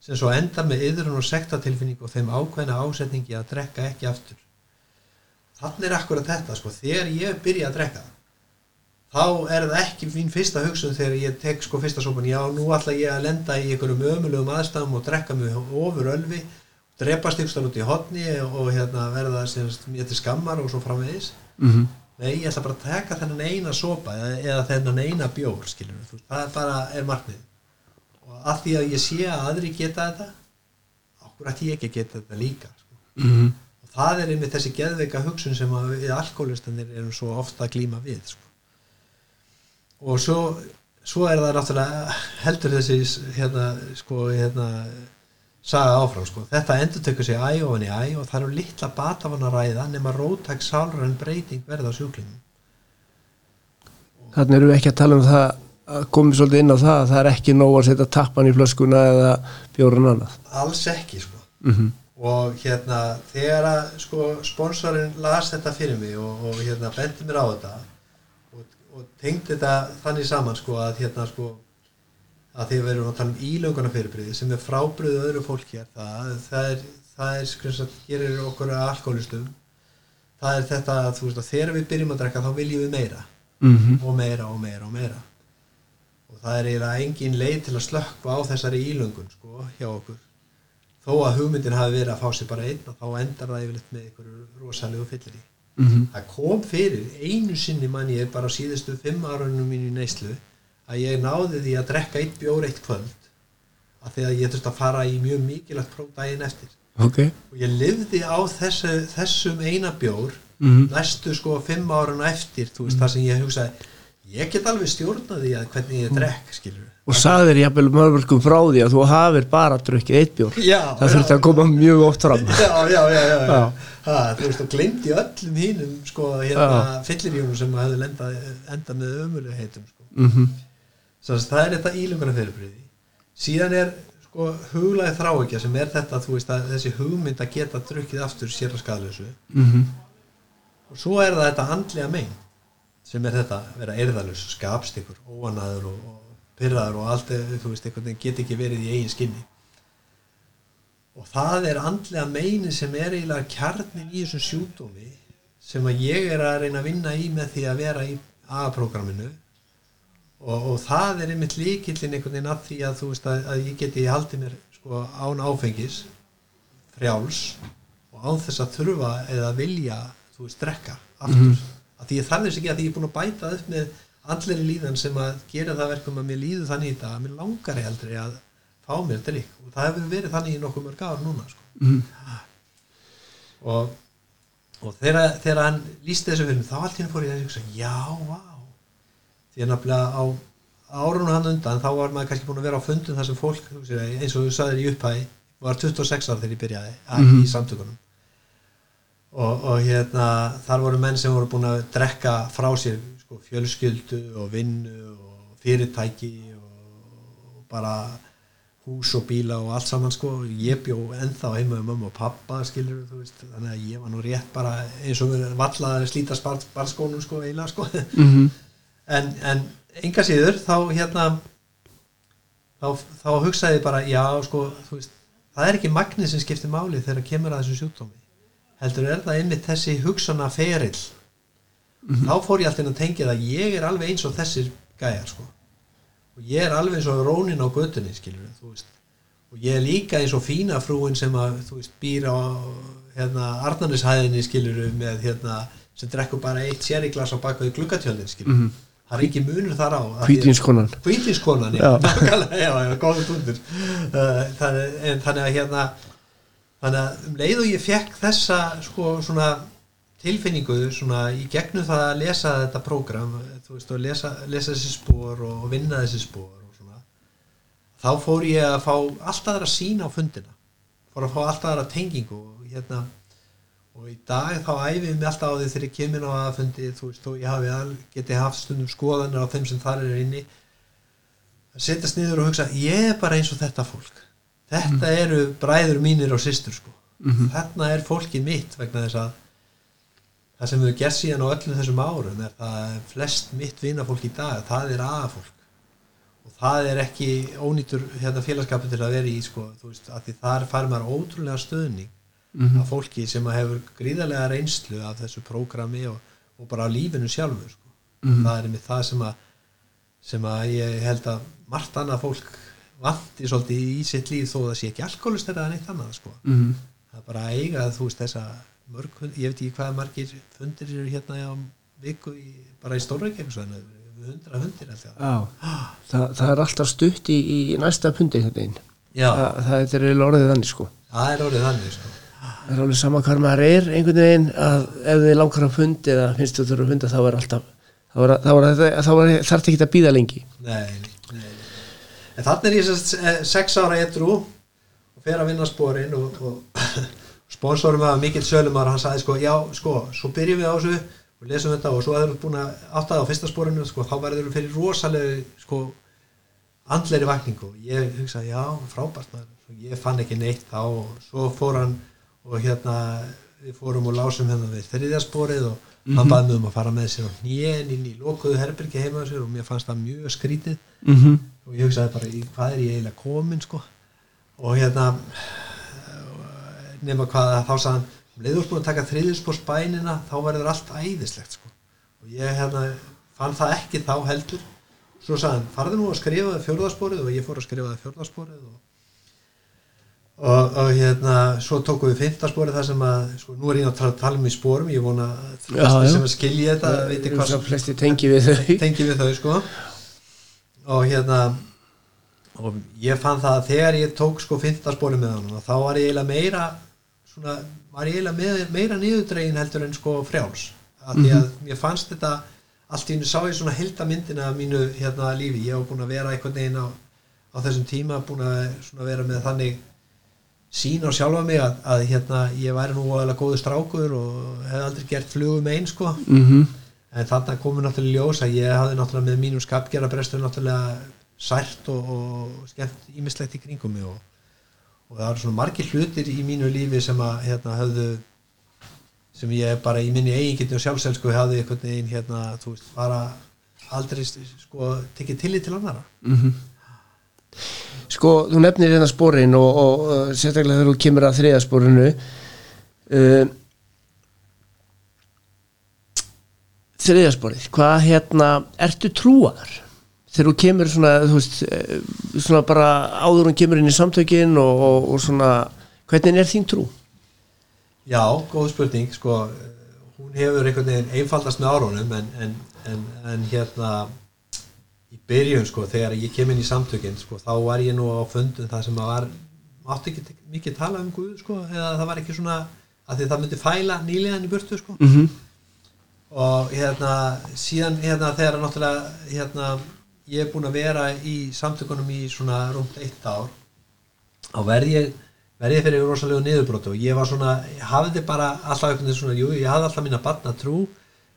sem svo endar með yðrun og sektatilfinning og þeim ákveðna ásetningi að drekka ekki aftur þannig er akkurat þetta sko. þegar ég byrja að drekka þá er það ekki mín fyrsta hugsun þegar ég tek sko fyrsta sopan já, nú ætla ég að lenda í einhverjum ömulegum aðstæðum og drekka mig ofur ölvi drepast ykkur út í hotni og hérna verða mér til skammar og svo framvegis mm nei, ég ætla bara að taka þennan eina sopa eða, eða þennan eina bjór skilur við, það er bara er markmið og að því að ég sé að aðri geta þetta okkur ætti ég ekki að geta þetta líka sko. -hmm. og það er einmitt þessi geðveika hugsun sem við alkoholistanir erum svo ofta að glíma við sko. Og svo, svo er það náttúrulega heldur þessi hérna, sko, hérna, saga áfram sko. þetta endur tekur sig æ ofan í æ og það eru litla batafan að ræða nema rótæk sálræn breyting verða á sjúklingum Þannig erum við ekki að tala um það að komið svolítið inn á það að það er ekki nóg að setja tappan í flöskuna eða bjórun annað alls ekki sko. mm og hérna þegar að sko sponsorinn las þetta fyrir mig og, og hérna bendi mér á þetta og, tengdi þetta þannig saman sko að hérna sko að því við erum að tala um ílönguna fyrirbriði sem er frábriðu öðru fólki hér það, það er, það er skrifs að gerir okkur að alkoholistum það er þetta að þú veist að þegar við byrjum að drekka þá viljum við meira. -hmm. og meira og meira og meira. Og það er eiginlega engin leið til að slökka á þessari ílöngun sko, hjá okkur. Þó að hugmyndin hafi verið að fá sér bara einn og þá endar það yfirleitt með einhverju rosalegu fyllir í Mm það kom fyrir einu sinni mann ég bara síðustu fimm árunum mínu í neyslu að ég náði því að drekka eitt bjór eitt kvöld að því að ég þurfti að fara í mjög mikilvægt próf daginn eftir. Ok. Og ég lifði á þessu, þessum eina bjór mm næstu sko fimm árun eftir þú veist það sem ég hugsaði ég get alveg stjórnað því að hvernig ég drekk skilur Og sagðir jafnvel mörgum frá því að þú hafir bara drukkið eitt bjór. Já, Það þurfti að koma mjög oft fram. Já, já, já, já, já. Ha, þú veist og glemdi öllum hínum sko hérna fylliríunum sem lendað, endað með ömulega heitum sko. mm að það er þetta ílunguna fyrirbriði síðan er sko huglaði þráekja sem er þetta veist að þessi hugmynd að geta drukkið aftur sér að skadlösu -hmm. og svo er það þetta andlega megin sem er þetta vera eirðalus skapst ykkur, óanaður og, og pyrraður og allt, eh, þú veist, einhvern veginn get ekki verið í eigin skinni. Og það er andlega meini sem er eiginlega kjarnin í þessum sjúkdómi sem að ég er að reyna að vinna í með því að vera í A-programminu og, og það er einmitt líkillin einhvern veginn að því að þú veist að, að ég geti haldið mér sko án áfengis frjáls og án þess að þurfa eða vilja þú veist drekka aftur. Mhm. Að því ég þarf þess ekki að því ég er búin að bæta upp með andleri líðan sem að gera það verkum að mér líður þannig í dag að mér langar ég aldrei að fá mér drikk og það hefur verið þannig í nokkuð mörg ár núna sko. Mhm. og, og þegar, þegar hann lísti þessu fyrir mig þá allt hérna fór ég að hugsa já, vá því að nafnilega á árunum hann undan þá var maður kannski búin að vera á fundum þar sem fólk eins og þú sagðir í upphæði var 26 ár þegar ég byrjaði mm í samtökunum og, og hérna þar voru menn sem voru búin að drekka frá sér sko, fjölskyldu og vinnu og fyrirtæki og bara hús og bíla og allt saman sko. Ég bjó ennþá heima með mömmu og pappa skilur þú veist, þannig að ég var nú rétt bara eins og vallaði að slíta barskónum sko eiginlega sko. Mhm. en, en enga síður þá hérna þá, þá hugsaði ég bara já sko veist, það er ekki magnið sem skiptir máli þegar kemur að þessu sjúkdómi heldur er það einmitt þessi hugsana ferill þá fór ég alltaf inn að tengja það ég er alveg eins og þessir gæjar sko. Og ég er alveg eins og rónin á götunni skilur veist. Og ég er líka eins og fína frúin sem að þú veist býr á hérna Arnarnishæðinni skilur með hérna sem drekkur bara eitt sériglas á bakaði gluggatjölin skilur Mhm. það er ekki munur þar á Hvítvinskonan Hvítvískonan, já, Já. já, já, góður tundur uh, þannig, en þannig að hérna þannig að um leið og ég fekk þessa sko svona tilfinningu svona í gegnum það að lesa þetta prógram, þú veist, og lesa, lesa þessi spór og vinna þessi spór og svona, þá fór ég að fá allt aðra sín á fundina. Fór að fá allt aðra tengingu og hérna og í dag þá æfið mig alltaf á því þegar ég kemur á aðfundi þú veist, og ég hafi al, geti haft stundum skoðanir á þeim sem þar er inni að setjast niður og hugsa ég er bara eins og þetta fólk þetta eru bræður mínir og systur sko. Mhm. þarna er fólkið mitt vegna þess að það sem við gert síðan á öllum þessum árum er það að flest mitt vinafólk í dag það er aðfólk og það er ekki ónýtur hérna, félagskapin til að vera í sko, veist, þar fær maður ótrúlega stöðning Mhm. af fólki sem hefur gríðarlega reynslu af þessu prógrami og, og bara lífinu sjálfur sko. Mhm. það er með það sem að sem að ég held að margt annað fólk vanti svolítið í sitt líf þó það sé ekki alkoholist eða neitt annað sko. Mhm. það er bara að eiga þú veist þessa mörg, ég veit ekki hvað margir fundir eru hérna á viku í, bara í Stórreikjagsvæðinu hundra fundir alltaf Já, það, það er alltaf stutt í, í næsta pundi þetta einn það, það er orðið þannig sko það er orðið þannig sko. það er alveg sama hvar maður er einhvern veginn að ef þið langar að fundi eða finnst þú þurfa að funda þá er alltaf þá er, þá er, þá er, þarf þetta ekki að býða lengi nei. En þannig er ég sest, sex ára etru og fer að vinna spórin og, og sponsorum að mikill sölumar hann sagði sko, já, sko, svo byrjum við á þessu og lesum þetta og svo að þú búin að áttaða á fyrsta spórinu, sko, þá verður við fyrir rosalega, sko andleiri vakningu. Og ég hugsaði, já, frábært maður, ég fann ekki neitt þá og svo fór hann og hérna við fórum og lásum hérna við þriðjaspórið og hann baði mig um að fara með sér á hnén inn í lokuðu herbyrgi heima og mér fannst það mjög skrítið mm -hmm. Og ég hugsaði bara í hvað er ég eiginlega komin sko? Og hérna nema hvað þá sagði hann um leiður búin að taka þriðjusbórs bænina þá verður allt æðislegt sko. Og ég hérna fann það ekki þá heldur. Svo sagði hann farðu nú að skrifa það fjórðarsporið og ég fór að skrifa það fjórðarsporið og, og, og hérna svo tókum við fymtarsporið þar sem að sko, nú er ég að tala, tala um í sporum. Ég vona að flestir sem að skilja þetta viti hvað það tengi við þau. Tengi við þau sko og hérna og ég fann það að þegar ég tók sko fymtarspori með hann þá var ég eiginlega meira svona, var ég eiginlega meira niðurdregin heldur en sko frjáls. Að því að mér fannst þetta allt í hennu sá ég svona heldamyndina af mínu hérna lífi, ég var búin að vera einhvern veginn á, á þessum tíma búin að svona vera með þannig sín á sjálfa mig að, að hérna ég væri nú alveg góðu strákur og hefði aldrei gert flugum einn sko. Mm -hmm. En þarna komur náttúrulega ljós að ég hafði náttúrulega með mínum skapgerabrestur náttúrulega sært og, og skemmt ímislegt í kringum mig og, og það var svona margir hlutir í mínu lífi sem að hérna höfðu sem ég bara í minni eigingetni og sjálfselsku hafði einhvern veginn hérna þú veist bara aldrei sko tekið tillit til annara Sko, þú nefnir hérna spórin og, og uh, sérstaklega þegar þú kemur að þriða spórinu uh, þriða spórið hvað hérna, ertu trúaðar þegar þú kemur svona þú veist, eh, svona bara áður hún kemur inn í samtökin og, og, og svona hvernig er þín trú? Já, góð spurning sko, hún hefur einhvern veginn einfaldast með árunum en, en en, en hérna í byrjun sko þegar ég kem inn í samtökin sko þá var ég nú á fundum það sem að var mátti ekki mikið tala um Guð sko eða það var ekki svona að því það myndi fæla nýlegan í burtu sko mm -hmm. Og hérna síðan hérna þegar náttúrulega hérna ég er búin að vera í samtökunum í svona rúmt eitt ár og verð ég verð ég fyrir rosalega niðurbrótu og ég var svona, ég hafði bara alltaf veginn svona, jú, ég hafði alltaf mín að batna trú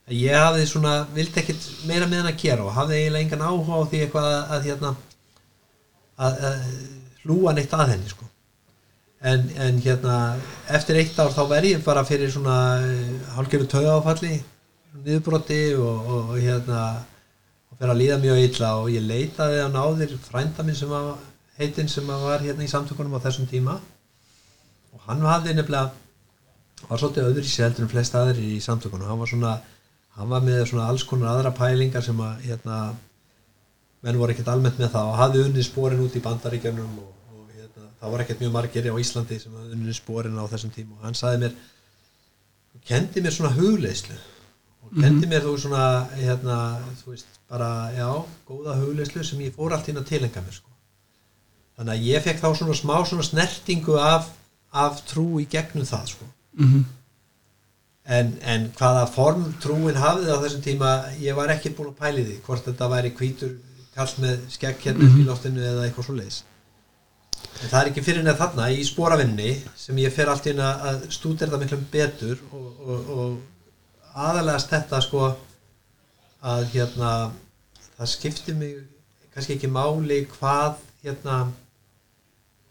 ég hafði svona, vildi ekkit meira með hann að gera og hafði eiginlega engan áhuga á því eitthvað að, að hérna að, að hlúa neitt að henni sko. En, en hérna eftir eitt ár þá verð ég bara fyrir svona hálfgerðu tögáfalli niðurbróti og, og, og hérna og fyrir að líða mjög illa og ég leitaði á náðir frænda minn sem að heitinn sem að var hérna í samtökunum á þessum tíma. Og hann hafði nefnilega var svolítið öðru í sig heldur en flest aðri í samtökunum. Hann var svona, hann var með svona alls konar aðra pælingar sem að hérna, menn voru ekkert almennt með það og hafði unnið spórin út í bandaríkjörnum og, og hérna, það var ekkert mjög margir á Íslandi sem hafði unnið spórin á þessum tíma. Og hann saði mér kendi mér svona hugleislu og kendi mér þú svona hérna, þú veist, bara, já góða hugleislu sem ég fór allt inn að tilenga mér sko. þannig að ég fekk þá svona smá svona snertingu af, af trú í gegnum það sko Mm -hmm. en, en hvaða form trúin hafði á þessum tíma ég var ekki búin að pæli því hvort þetta væri hvítur kall með skegg hérna Mhm. í loftinu eða eitthvað svo leiðis en það er ekki fyrir neð þarna í spóravinni sem ég fer allt hérna að stúdera það miklu betur og, og, og aðalegast þetta sko að hérna það skipti mig kannski ekki máli hvað hérna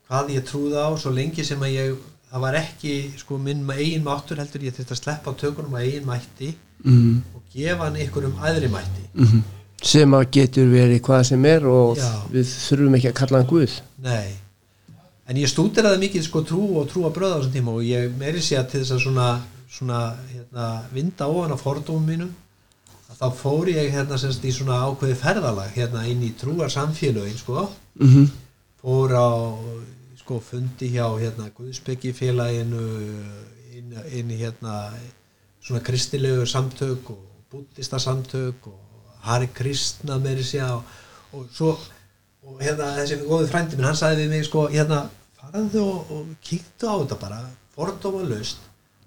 hvað ég trúði á svo lengi sem að ég það var ekki sko minn eigin máttur heldur ég þurfti að sleppa á tökunum á eigin mætti Mm og gefa hann ykkur um aðri mætti -hmm. sem að getur verið hvað sem er og Já. við þurfum ekki að kalla hann Guð Nei en ég stúderaði mikið sko trú og trú að bröða á þessum tíma og ég meiri sé að til þess að svona, svona hérna, vinda ofan á fordómum mínum þá fór ég hérna semst í svona ákveði ferðalag hérna inn í trúar samfélögin sko mm -hmm. fór á sko fundi hjá hérna Guðsbyggi félaginu inn, inn í hérna svona kristilegu samtök og búttista samtök og Hari Kristna meiri sé og, og svo og hérna þessi góði frændi minn hann sagði við mig sko hérna farðu og, og kíktu á þetta bara fordóma löst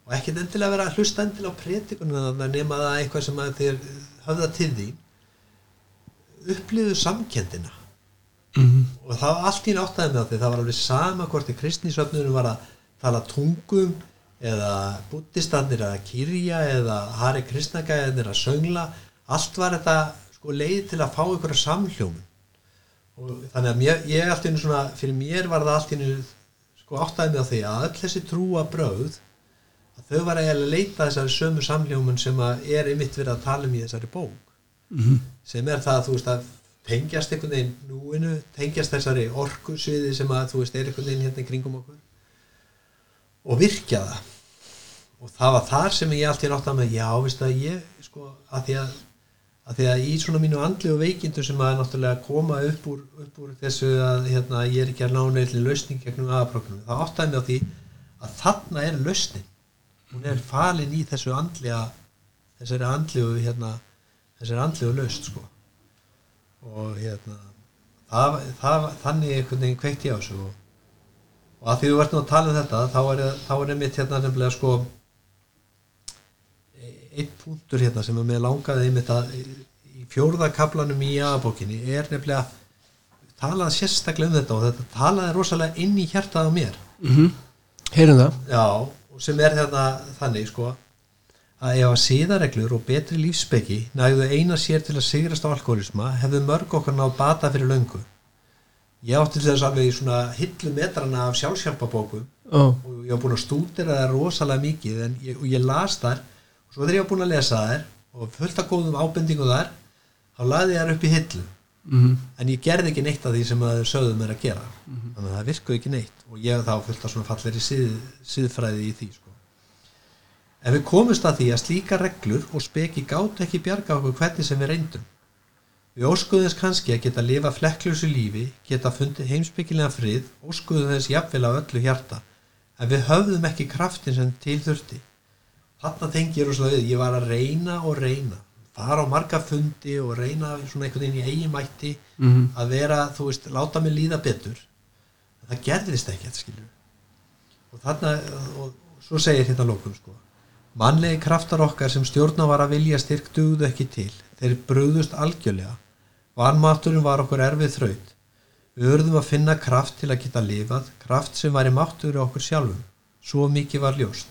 og ekkert endilega vera að hlusta endilega á pretikunum nema það eitthvað sem að þér höfða til því upplýðu samkendina Mm og það var allt í náttaði með því það var alveg sama hvort í kristnisöfnunum var að tala tungum eða buddhistanir eða kýrja eða Hari Kristnagæðinir að söngla. Allt var þetta sko leið til að fá einhverja samhljómun og þannig að mér, ég allt í einu svona fyrir mér var það allt í einu sko áttaði með því að öll þessi trúa bröð að þau var eiginlega að leita þessari sömu samhljómun sem er einmitt verið að tala um í þessari bók. -hmm. sem er það að þú veist að tengjast einhvern veginn núinu, tengjast þessari orku sviði sem að þú veist er einhvern veginn hérna kringum okkur og virkja það. Og það var þar sem ég allt í nátt að með já, veist að ég sko, að því að, að því að í svona mínu andlegu veikindu sem að náttúrulega koma upp úr, upp úr þessu að hérna, ég er ekki að ná neitt lausning gegnum aðapróknum, það áttaði mig á því að þarna er lausnin hún er falin í þessu andlega þessari andlegu hérna, þessari andlegu laust sko. Og hérna það, það, þannig einhvern veginn kveikt ég á þessu og, og að því þú ert nú að tala um þetta þá er, þá er einmitt hérna nefnilega sko e- einn punktur hérna sem er með langaði einmitt að í fjórða kaplanum í aðbókinni er nefnilega talað sérstaklega um þetta og þetta talaði rosalega inn í hjartað á mér. Mm heyrum það? Já, sem er hérna þannig sko að ef að síðareglur og betri lífsbyggi nægðu eina sér til að sigrast á alkoholisma hefðu mörg okkar náð bata fyrir löngu. Ég átti þess alveg í svona hillu metrana af sjálfsjálpabókum Ó, og ég var búin að stúdera það rosalega mikið ég, og ég las þar og svo þegar ég var búin að lesa þær og fullt af góðum ábendingum þar þá laði ég þær upp í hillu mm en ég gerði ekki neitt af því sem að þeir sögðu mér að gera. Þannig að það virkuði ekki neitt. Og ég þá fullt af svona falleri síð, síðfræði í því sko. en við komumst að því að slíka reglur og speki gátt ekki bjarga okkur hvernig sem við reyndum. Við óskuðum þess kannski að geta lifa flekklösu lífi geta fundið heimspekilega frið óskuðum þess jafnvel á öllu hjarta. En við höfðum ekki kraftin sem til þurfti. Þarna tengi ég rosalega við. Ég var að reyna og reyna fara á marga fundi og reyna svona einhvern veginn í eigin mætti Mhm. að vera, þú veist, láta mig líða betur. Það gerðist ekki þetta skilur og þarna og svo segir hérna lókun sko mannlegi kraftar okkar sem stjórna var að vilja styrk dugðu ekki til. Þeir brugðust algjörlega. Vanmátturinn var okkur erfið þraut. Við urðum að finna kraft til að geta lifað kraft sem var í máttur okkur sjálfum. Svo mikið var ljóst.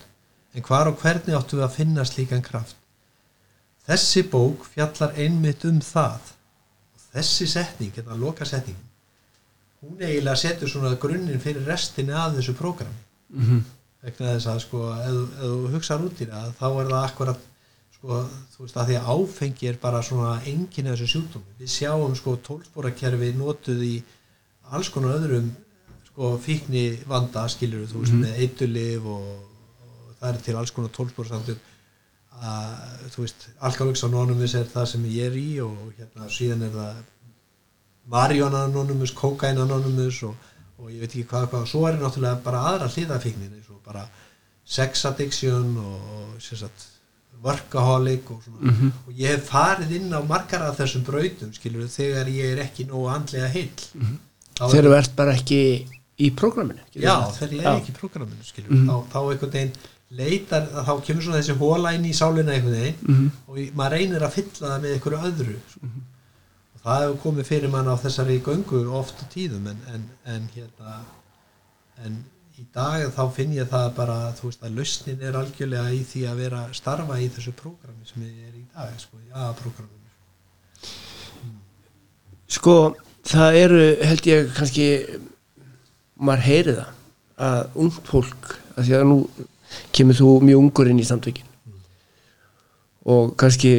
En hvar og hvernig áttum við að finna slíkan kraft þessi bók fjallar einmitt um það. Og þessi setning, þetta loka setning hún eiginlega setur svona grunninn fyrir restinni af þessu prógrami. Mhm. vegna þess að sko ef, þú- hugsaður út í það þá er það akkurat sko þú veist að því að áfengi er bara svona enginn af þessu sjúkdómi. Við sjáum sko tólsporakerfi notuð í alls konar öðrum sko fíkni vanda skilur þú veist með eitulif og, og það er til alls konar tólsporasamtök að þú veist Alcoholics Anonymous er það sem ég er í og hérna síðan er það Marijuana Anonymous, Cocaine Anonymous og, og ég veit ekki hvað, hvað og svo er náttúrulega bara aðra hliðafíknir eins og bara sex addiction og, og sagt, workaholic og, svona. Mhm. og ég hef farið inn á margar af þessum brautum skilur þegar ég er ekki nógu andlega heill. Þá er- þegar þú ert bara ekki í prógraminu já, þegar ég er ekki í prógraminu skilur Mhm. þá, þá einhvern veginn leitar þá kemur svona þessi hóla inn í sálina einhvern veginn Mhm. og ég- maður reynir að fylla það með einhverju öðru sko. og það hefur komið fyrir mann á þessari göngu oft á tíðum en, en, en hérna en í dag þá finn ég það bara þú veist að lausnin er algjörlega í því að vera starfa í þessu prógrami sem ég er í dag sko, já, prógraminu sko það eru held ég kannski maður heyri það að ungt fólk að því að nú kemur þú mjög ungur inn í samtökin. Og kannski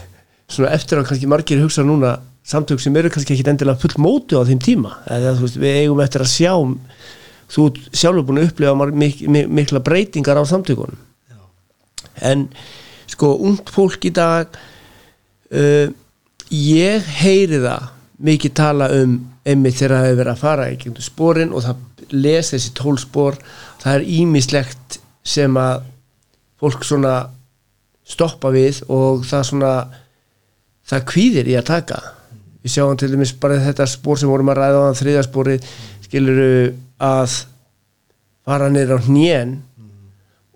svona eftir að kannski margir hugsa núna samtök sem eru kannski ekki endilega full mótu á þeim tíma. Eða þú veist við eigum eftir að sjá þú sjálfur búin að upplifa mik mik mikla breytingar á samtökunum. En sko ungt fólk í dag uh, ég heyri það mikið tala um einmitt þegar það hefur verið að fara í gegnum sporin og það les þessi tólspor það er ímislegt sem að fólk svona stoppa við og það svona það kvíðir í að taka. Við sjáum til dæmis bara þetta spór sem vorum að ræða á þann þriðaspórið skiluru að fara niður á hnén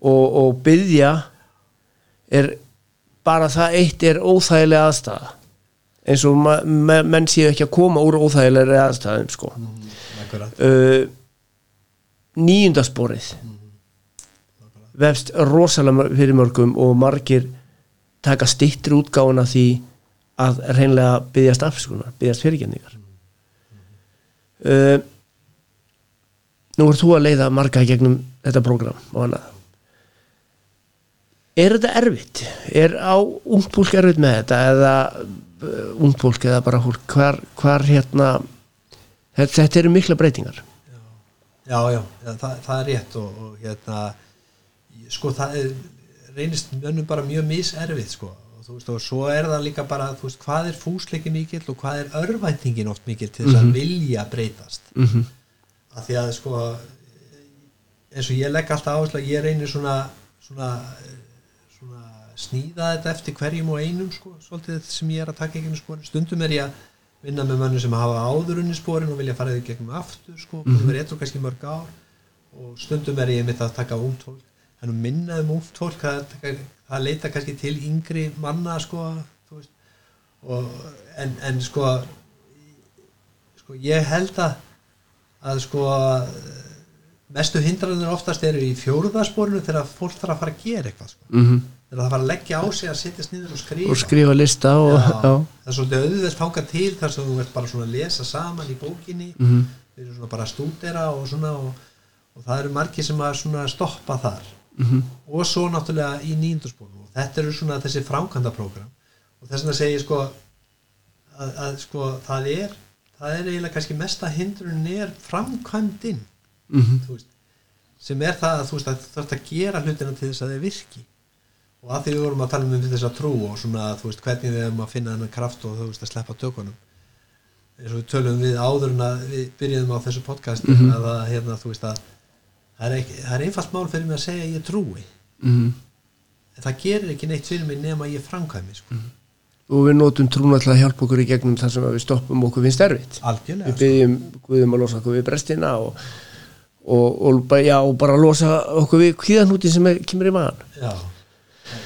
og, og byggja er bara það eitt er óþægilega aðstæða eins og menn séu ekki að koma úr óþægilega aðstæðum sko. akkurat. Uh, níundasporið vefst rosalega fyrir mörgum og margir taka stittir útgáfuna því að reynlega byggjast afskunar, byggjast fyrirgenningar uh, nú er þú að leiða marga gegnum þetta prógram og annað. Er þetta erfitt? er á ungt fólk erfitt með þetta eða uh, ungt fólk eða bara fólk? Hvar, hvar hérna þetta eru mikla breytingar. Já, já, já það, það er rétt og, og hérna sko það er, reynist mönnum bara mjög miserfið sko. Og þú veist og svo er það líka bara þú veist hvað er fúsleikin mikill og hvað er örvæntingin oft mikill til þess að vilja breytast? Mm -hmm. að því að sko eins og ég legg alltaf áherslu að ég reynir svona svona, svona snýða þetta eftir hverjum og einum sko, svolítið sem ég er að taka ekki sko. stundum er ég að vinna með mönnum sem hafa áður unni spórin og vilja fara þau gegnum aftur sko, búin að vera eitthvað kannski mörg ár. Og stundum er ég mitt að taka ungt fólk þannig að minna um ungt fólk það, það leita kannski til yngri manna sko, veist og, en, en sko sko ég held að að sko mestu hindranir oftast eru í fjóruðasporinu þegar fólk þarf að fara að gera eitthvað sko. þegar það fara að leggja á sig að setjast niður og skrifa og skrifa lista og, Já, já. það er svolítið auðvelt þanga til þar sem þú ert bara svona að lesa saman í bókinni Mhm. við erum svona bara að stúdera og svona og, og það eru margir sem að svona stoppa þar Mhm. og svo náttúrulega í nýjundarspónu og þetta eru svona þessi framkvæmdaprógram og þess vegna segi ég sko að, að sko það er það er eiginlega kannski mesta hindrun er framkvæmdin Mhm. þú veist, sem er það að þú veist að þú þarfst að gera hlutina til þess að þeir virki og að því við vorum að tala um þess að trú og svona þú veist hvernig við erum að finna þennan kraft og þú veist að sleppa tökunum eins og við tölum við áður en að við byrjuðum á þessu podcast Mhm. að það, hérna, þú veist að það er, ekki, það er einfalt mál fyrir mig að segja að ég trúi. Mhm. en það gerir ekki neitt fyrir mig nema að ég framkvæmi sko. og við notum trúna til að hjálpa okkur í gegnum þar sem að við stoppum okkur finnst erfitt algjörlega við byggjum Guðum að losa okkur við brestina og, og, og, já, og bara losa okkur við kvíðanúti sem er, kemur í maðan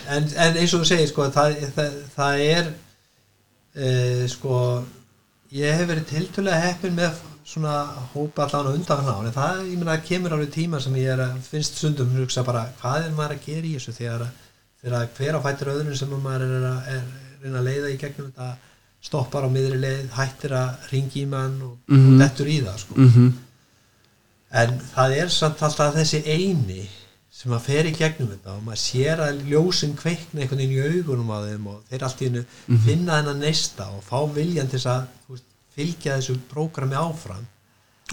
en, en eins og þú segir sko, það, það, það er e, sko ég hef verið tiltölulega heppin með svona hópa allan á undan ná en það, ég meina, kemur alveg tíma sem ég er að finnst stundum að hugsa bara hvað er maður að gera í þessu þegar, að- þegar að hver á fættur öðrun sem maður er að, er, reyna að leiða í gegnum þetta stoppar á miðri leið, hættir að ringi í mann og, Mhm. og dettur í það sko mm -hmm. en það er samt alltaf þessi eini sem að fer í gegnum þetta og maður sér að ljósin kveikna einhvern veginn í augunum á þeim og þeir allt í hennu finna þennan neista og fá viljan til þess að veist, fylgja þessu prógrami áfram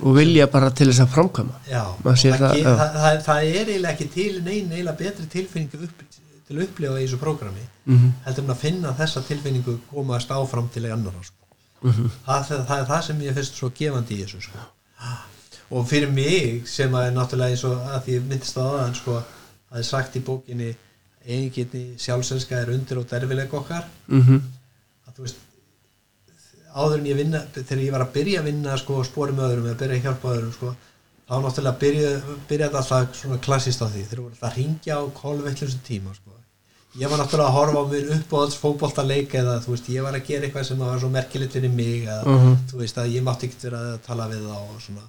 og vilja bara til þess að framkvæma já, Maður það, það, það, já. það, það, það er eiginlega ekki til neina eiginlega betri tilfinningu upp, til að upplifa í þessu prógrami mm -hmm. heldur en að finna þessa tilfinningu komast áfram til annara sko. Mhm. það, það, það er það sem ég finnst svo gefandi í þessu sko. og fyrir mig sem að er náttúrulega eins og að því myndist á aðan sko, það er sagt í bókinni eiginginni sjálfsönska er undir og derfileg okkar Mhm. að þú veist áður en ég vinna, þegar ég var að byrja að vinna sko, spórum öðrum eða byrja að hjálpa öðrum sko, þá náttúrulega byrja, byrja þetta alltaf svona klassist á því. Þeir voru alltaf að ringja á kolveitlusum tíma sko. ég var náttúrulega að horfa á mér upp á alls fótbolta leik eða þú veist, ég var að gera eitthvað sem var svo merkilegt fyrir mig eða Mhm. þú veist að ég mátti ekkert vera að tala við þá og svona.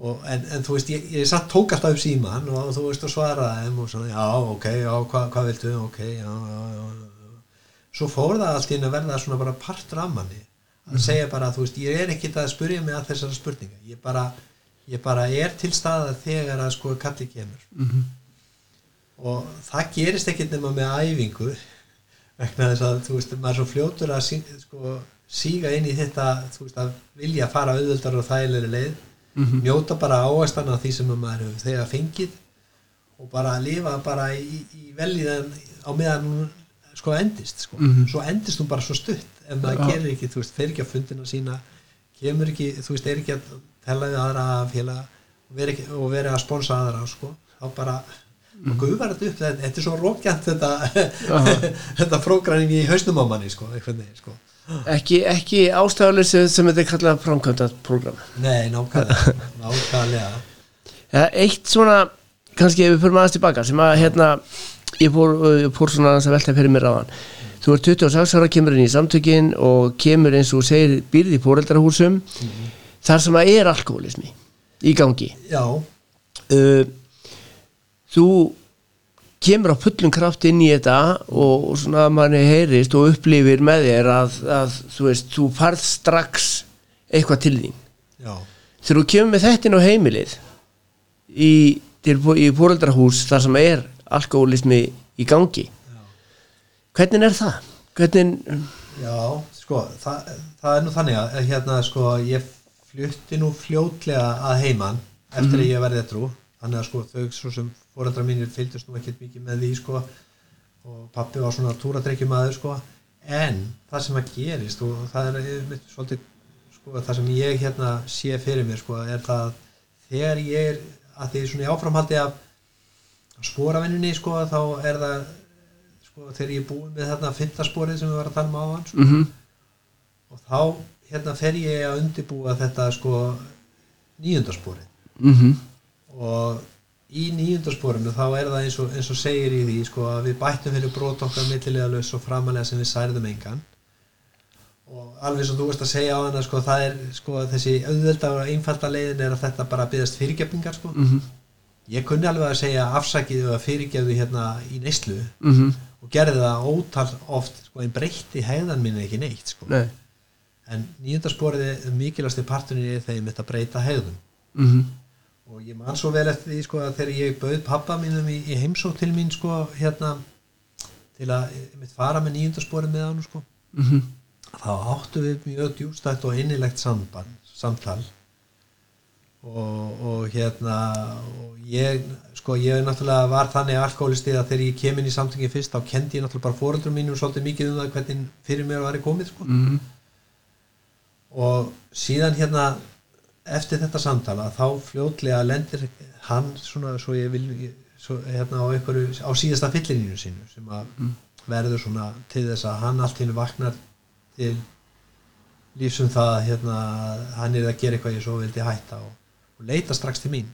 Og, en, en þú veist, ég, ég satt tók alltaf upp síman og þú veist og svaraði þeim og svona, já, ok, já, hvað hva viltu? Ok, já, já, já, svo fór það allt einu að verða svona bara partur af manni að segja bara, þú veist, ég er ekkit að spurja mig að þessara spurninga ég bara, ég bara er til staða þegar að sko kalli kemur Mhm. og það gerist ekkit nema með æfingu vegna þess að, þú veist, maður er svo fljótur að sí, sko, síga inn í þetta þú veist, að vilja fara auðvöldar og þægilegri leið Mhm. njóta bara áastana því sem maður hefur þegar fengið og bara lifa bara í, í velíðan á meðan sko endist sko. Mhm. svo endist hún bara svo stutt ef maður Já. gerir ekki, þú veist, fer ekki á fundina sína kemur ekki, þú veist, er ekki að tella við aðra félag og vera, ekki, og vera að sponsa aðra sko. þá bara og gufar þetta upp, þetta er svo rókjant þetta, þetta prógræning í hausnum á manni sko, einhvern veginn sko. ekki, ekki ástæðuleg sem þetta er kallað framkvæmda program nei, nákvæmlega nákvæmlega ja, eitt svona, kannski ef við fyrir aðeins tilbaka sem að hérna ég fór, ég fór svona að velta fyrir mér á hann þú er 26 ára, kemur inn í samtökin og kemur eins og segir býrði í fóreldrahúsum þar sem að er alkoholismi í gangi. Já, uh, þú kemur á fullum kraft inn í þetta og, og svona manni heyrist og upplifir með þér að, að þú veist, þú farð strax eitthvað til þín. Já. Þegar þú kemur með þetta inn á heimilið í, í fóreldrahús þar sem er alkoholismi í gangi Já. hvernig er það? hvernig, Já, sko, það, það er nú þannig að hérna, sko, ég flutti nú fljótlega að heiman eftir að ég verði trú þannig að sko, þau svo sem fóreldra mínir fylgdust nú ekkert mikið með því, sko og pappi var svona túradrekkjumæður, sko en það sem að gerist og það er einmitt svolítið, sko, það sem ég hérna sé fyrir mér, sko, er það þegar ég er, að því svona í áframhaldi af spóravinnunni, sko, þá er það sko, þegar ég er búin með þarna fymtasporið sem við varum að tala um áðan sko, mm og þá hérna fer ég að undibúa þetta sko nýjundarsporið -hmm. og í nýjundarsporinu þá er það eins og, eins og segir í því sko að við bættum fyrir brot okkar millilega laus og framalega sem við særðum engan. Og alveg sem þú veist að segja á hana sko það er sko þessi auðvelda og einfalda leiðin er að þetta bara byggðast fyrirgefningar sko. Mm ég kunni alveg að segja afsakið og fyrirgefðu hérna í neyslu -hmm. og gerði það ótal oft sko en breytti hegðan minni ekki neitt sko. Nei. En nýjundarsporið er mikilvægsti parturinn í þeim þetta breyta hegðun mm -hmm. og ég man svo vel eftir því sko að þegar ég bauð pappa mínum í, í heimsók til mín sko hérna til að mitt fara með nýjundarsporið með hann sko Mm þá áttu við mjög djústætt og innilegt samband, samtal og, og hérna og ég sko ég náttúrulega var þannig alkoholisti að þegar ég kem inn í samtöngin fyrst þá kendi ég náttúrulega bara fóreldrum mínum svolítið mikið um það hvernig fyrir mér var komið sko -hmm. og síðan hérna eftir þetta samtala þá fljótlega lendir hann svona svo ég vil svo, hérna á einhverju á síðasta fyllininu sínu sem að verður svona til þess að hann allt hérna vaknar til lífsum það að, hérna, hann er að gera eitthvað ég svo vildi hætta og, og leita strax til mín.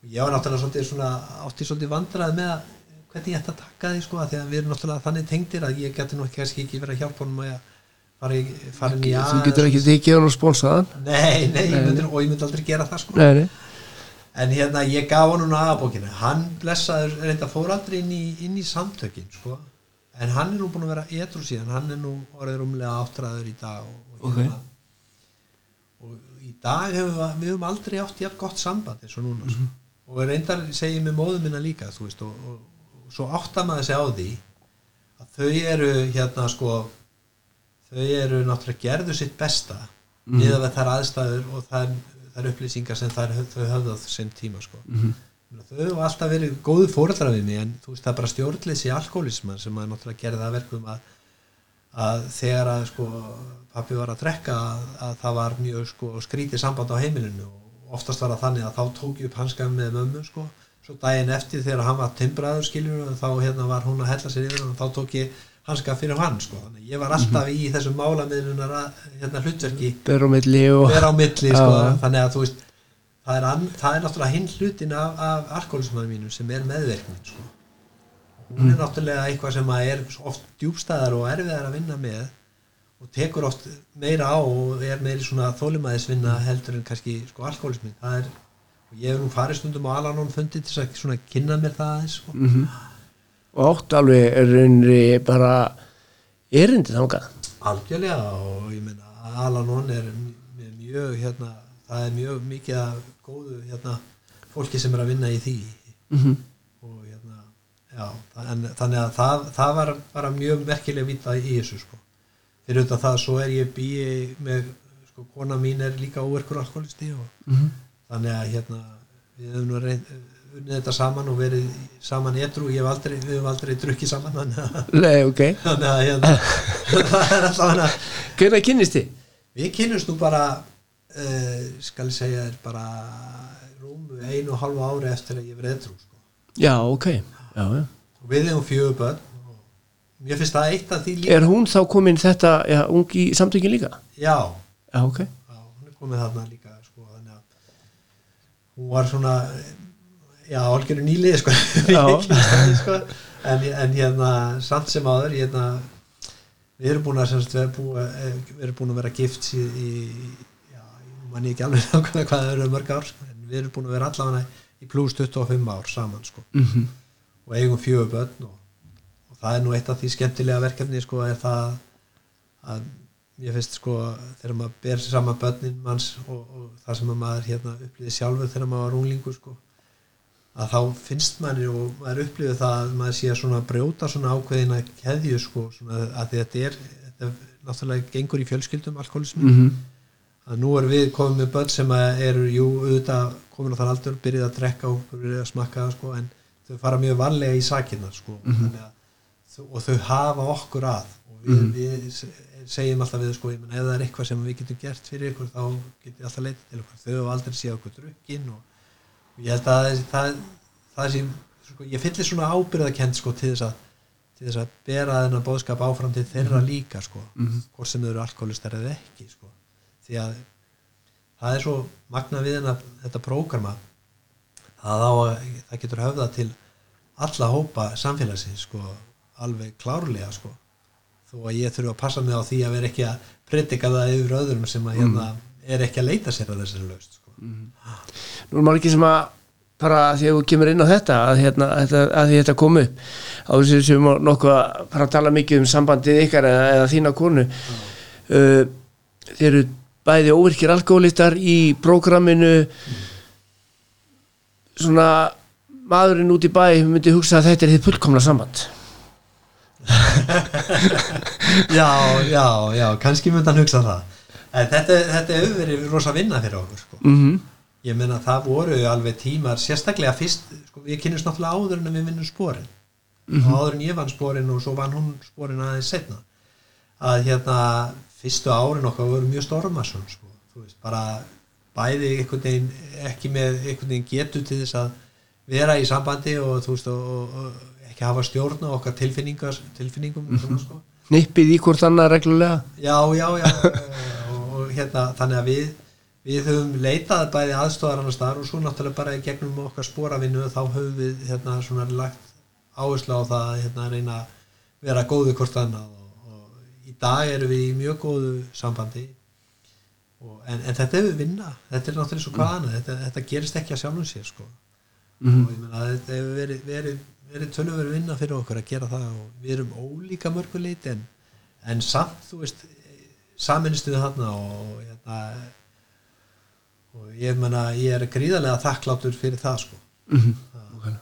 Og ég var náttúrulega svolítið svona, átti svolítið vandrað með að hvernig ég ætti að taka því sko, af því að við erum náttúrulega þannig tengdir að ég geti nú kannski ekki verið að hjálpa honum að fara, í, fara inn í þú getur ekki tekið hann og sponsaðan nei, nei, ég myndi, og ég myndi aldrei gera það sko. Nei, nei. en hérna ég gaf hann núna aðbókinu hann blessaður, reynda fór aldrei inn í, inn í samtökin sko. En hann er nú búin að vera edru síðan. Hann er nú orðið rúmlega áttræður í dag og, og, Ok. hérna, og í dag hefur við, við höfum aldrei átt jafn gott samband eins og núna Mhm. sko. og reyndar segi ég með móðu minna líka veist og, og, og svo áttar maður sig á því að þau eru hérna sko þau eru náttúrulega gerðu sitt besta mm. Mhm. niður við þær aðstæður og þær, þær upplýsingar sem þær, þau höfðu á þeim tíma sko Mhm. Meina, þau hafa alltaf verið góðu fóreldrar við mig en þú veist það er bara stjórnleysi alkoholisman sem að náttúrulega gerði það að verkum að, að þegar að sko pappi var að drekka að, að það var mjög sko skrítið samband á heimilinu. Og oftast var það þannig að þá tók ég upp hanskað með mömmu sko. Svo daginn eftir þegar hann var timbraður skiljur þá hérna var hún að hella sér yfir og þá tók ég hanskað fyrir hann sko. Þannig ég var alltaf í þessum málamiðlunar hérna hlutverki. Ber á milli og vera á milli sko, Já. þannig að þú veist það er, það er náttúrulega hinn hlutin af, af alkoholismanum mínum sem er meðverkning sko. Hún er náttúrulega eitthvað sem er oft djúbstæðar og erfiðar að vinna með og tekur oft meira á og er meiri svona þólimæðisvinna heldur en kannski sko alkoholismin það er, og ég hef nú farið stundum á Alanon fundi til að svona kynna mér það aðeins sko. Mhm. og átt alveg er raunri bara erindi þangað algjörlega og ég meina Alanon er mjög hérna, það er mjög mikið góðu hérna, fólki sem er að vinna í því mm hérna, já, en, þannig að það, það var bara mjög merkileg vita í þessu sko. fyrir auðvitað það svo er ég býi með, sko, kona mín er líka óverkur alkoholisti og -hmm. þannig að hérna við höfum nú reynd, unnið þetta saman og verið saman etru, ég hef aldrei við höfum aldrei drukkið saman þannig að, Nei, ok þannig að hérna, það er alltaf hana Hvernig kynnist þið? Við kynnumst nú bara uh, skal ég segja bara rúmu einu og halvu ári eftir að ég verið edru sko. Já, ok já, við hefum fjögur börn. Mér finnst það eitt af því líka. Er hún þá komin þetta já, ung í samtökin líka? já, Já, ok. Já, hún er komið þarna líka sko, þannig að hún var svona já, algjöru nýlið sko, Já. sko. en, en hérna samt sem áður hérna, við erum búin að semst, við, erum búin, við erum búin að vera gift í, í já, ég man ég ekki alveg nákvæmlega hvað það eru mörg ár en við erum búin að vera allavega í pluss 25 ár saman sko. Mm og eigum fjögur börn og, og það er nú eitt af því skemmtilega verkefni sko er það að ég finnst sko þegar maður ber saman börnin manns og, og það sem maður hérna upplýði sjálfur þegar maður var runglingur sko að þá finnst manni og maður upplýði það að maður sé að svona brjóta svona ákveðina keðju sko svona að þetta er þetta náttúrulega gengur í fjölskyldum alkoholismi -hmm. að nú erum við komið með börn sem að eru jú auðvitað komin á þann aldur byrjuð að drekka og byrjuð að smakka sko, en þau fara mjög varlega í sakina sko, mm að, þau- og þau hafa okkur að. Og við, við se- segjum alltaf við sko, menn ef það er eitthvað sem við getum gert fyrir ykkur þá getum við alltaf leitið til okkur þau hafa aldrei séð okkur drukkin og, og ég held að það, það, það sem sko, ég fyllir svona ábyrðakend sko, til þess að til þess að bera þennan bóðskap áfram til þeirra líka sko, Mhm. hvort sem þau eru alkoholistar eða ekki sko. því að það er svo magna við þetta prógrama það, á, að- það getur höfða til alla hópa samfélagsins sko, alveg klárlega sko. þó að ég þurfa að passa mig á því að vera ekki að predika það yfir öðrum sem að hérna er ekki að leita sér að þessari laust sko. Nú er maður ekki sem að bara því að þú kemur inn á þetta að, hérna, að, að því þetta kom upp á þessu sem við nokkuð að tala mikið um sambandið ykkar eða, eða þína konu. Uh, þeir eru bæði óvirkir alkoholistar í prógraminu svona maðurinn út í bæ myndi hugsa að þetta er þið fullkomna samband. Já, já, já, kannski myndi hann hugsa það. En þetta, þetta hefur verið rosa vinna fyrir okkur sko. mm -hmm. ég meina það voru alveg tímar sérstaklega fyrst, sko, ég kynist náttúrulega áður en við vinnum sporin. Og áður en ég vann sporin og svo vann hún sporin aðeins setna að hérna fyrstu árin okkar voru mjög stormasun sko, bara bæði einhvern veginn, ekki með einhvern veginn getu til þess að vera í sambandi og þú veist og, og, ekki hafa stjórn á okkar tilfinningar, tilfinningum mm -hmm. sko. Nippið í hvort annað reglulega já, já, já og, og hérna, þannig að við við höfum leitað bæði aðstofar annars þar og svo náttúrulega bara í gegnum okkar spóravinnu þá höfum við hérna svona lagt áherslu á það að hérna reyna að vera góðu hvort annað og, og í dag erum við í mjög góðu sambandi en, en þetta er við vinna. Þetta er náttúrulega svo hvað annað. Þetta, þetta gerist ekki að sjálfum sér sko. Mm og ég menna þetta hefur verið, verið, verið tölurverið vinna fyrir okkur að gera það og við erum ólíka mörguleit en, en samt þú veist saminnistu við þarna og hérna og ég menna ég er gríðarlega þakkláttur fyrir það sko. Mm -hmm. okay.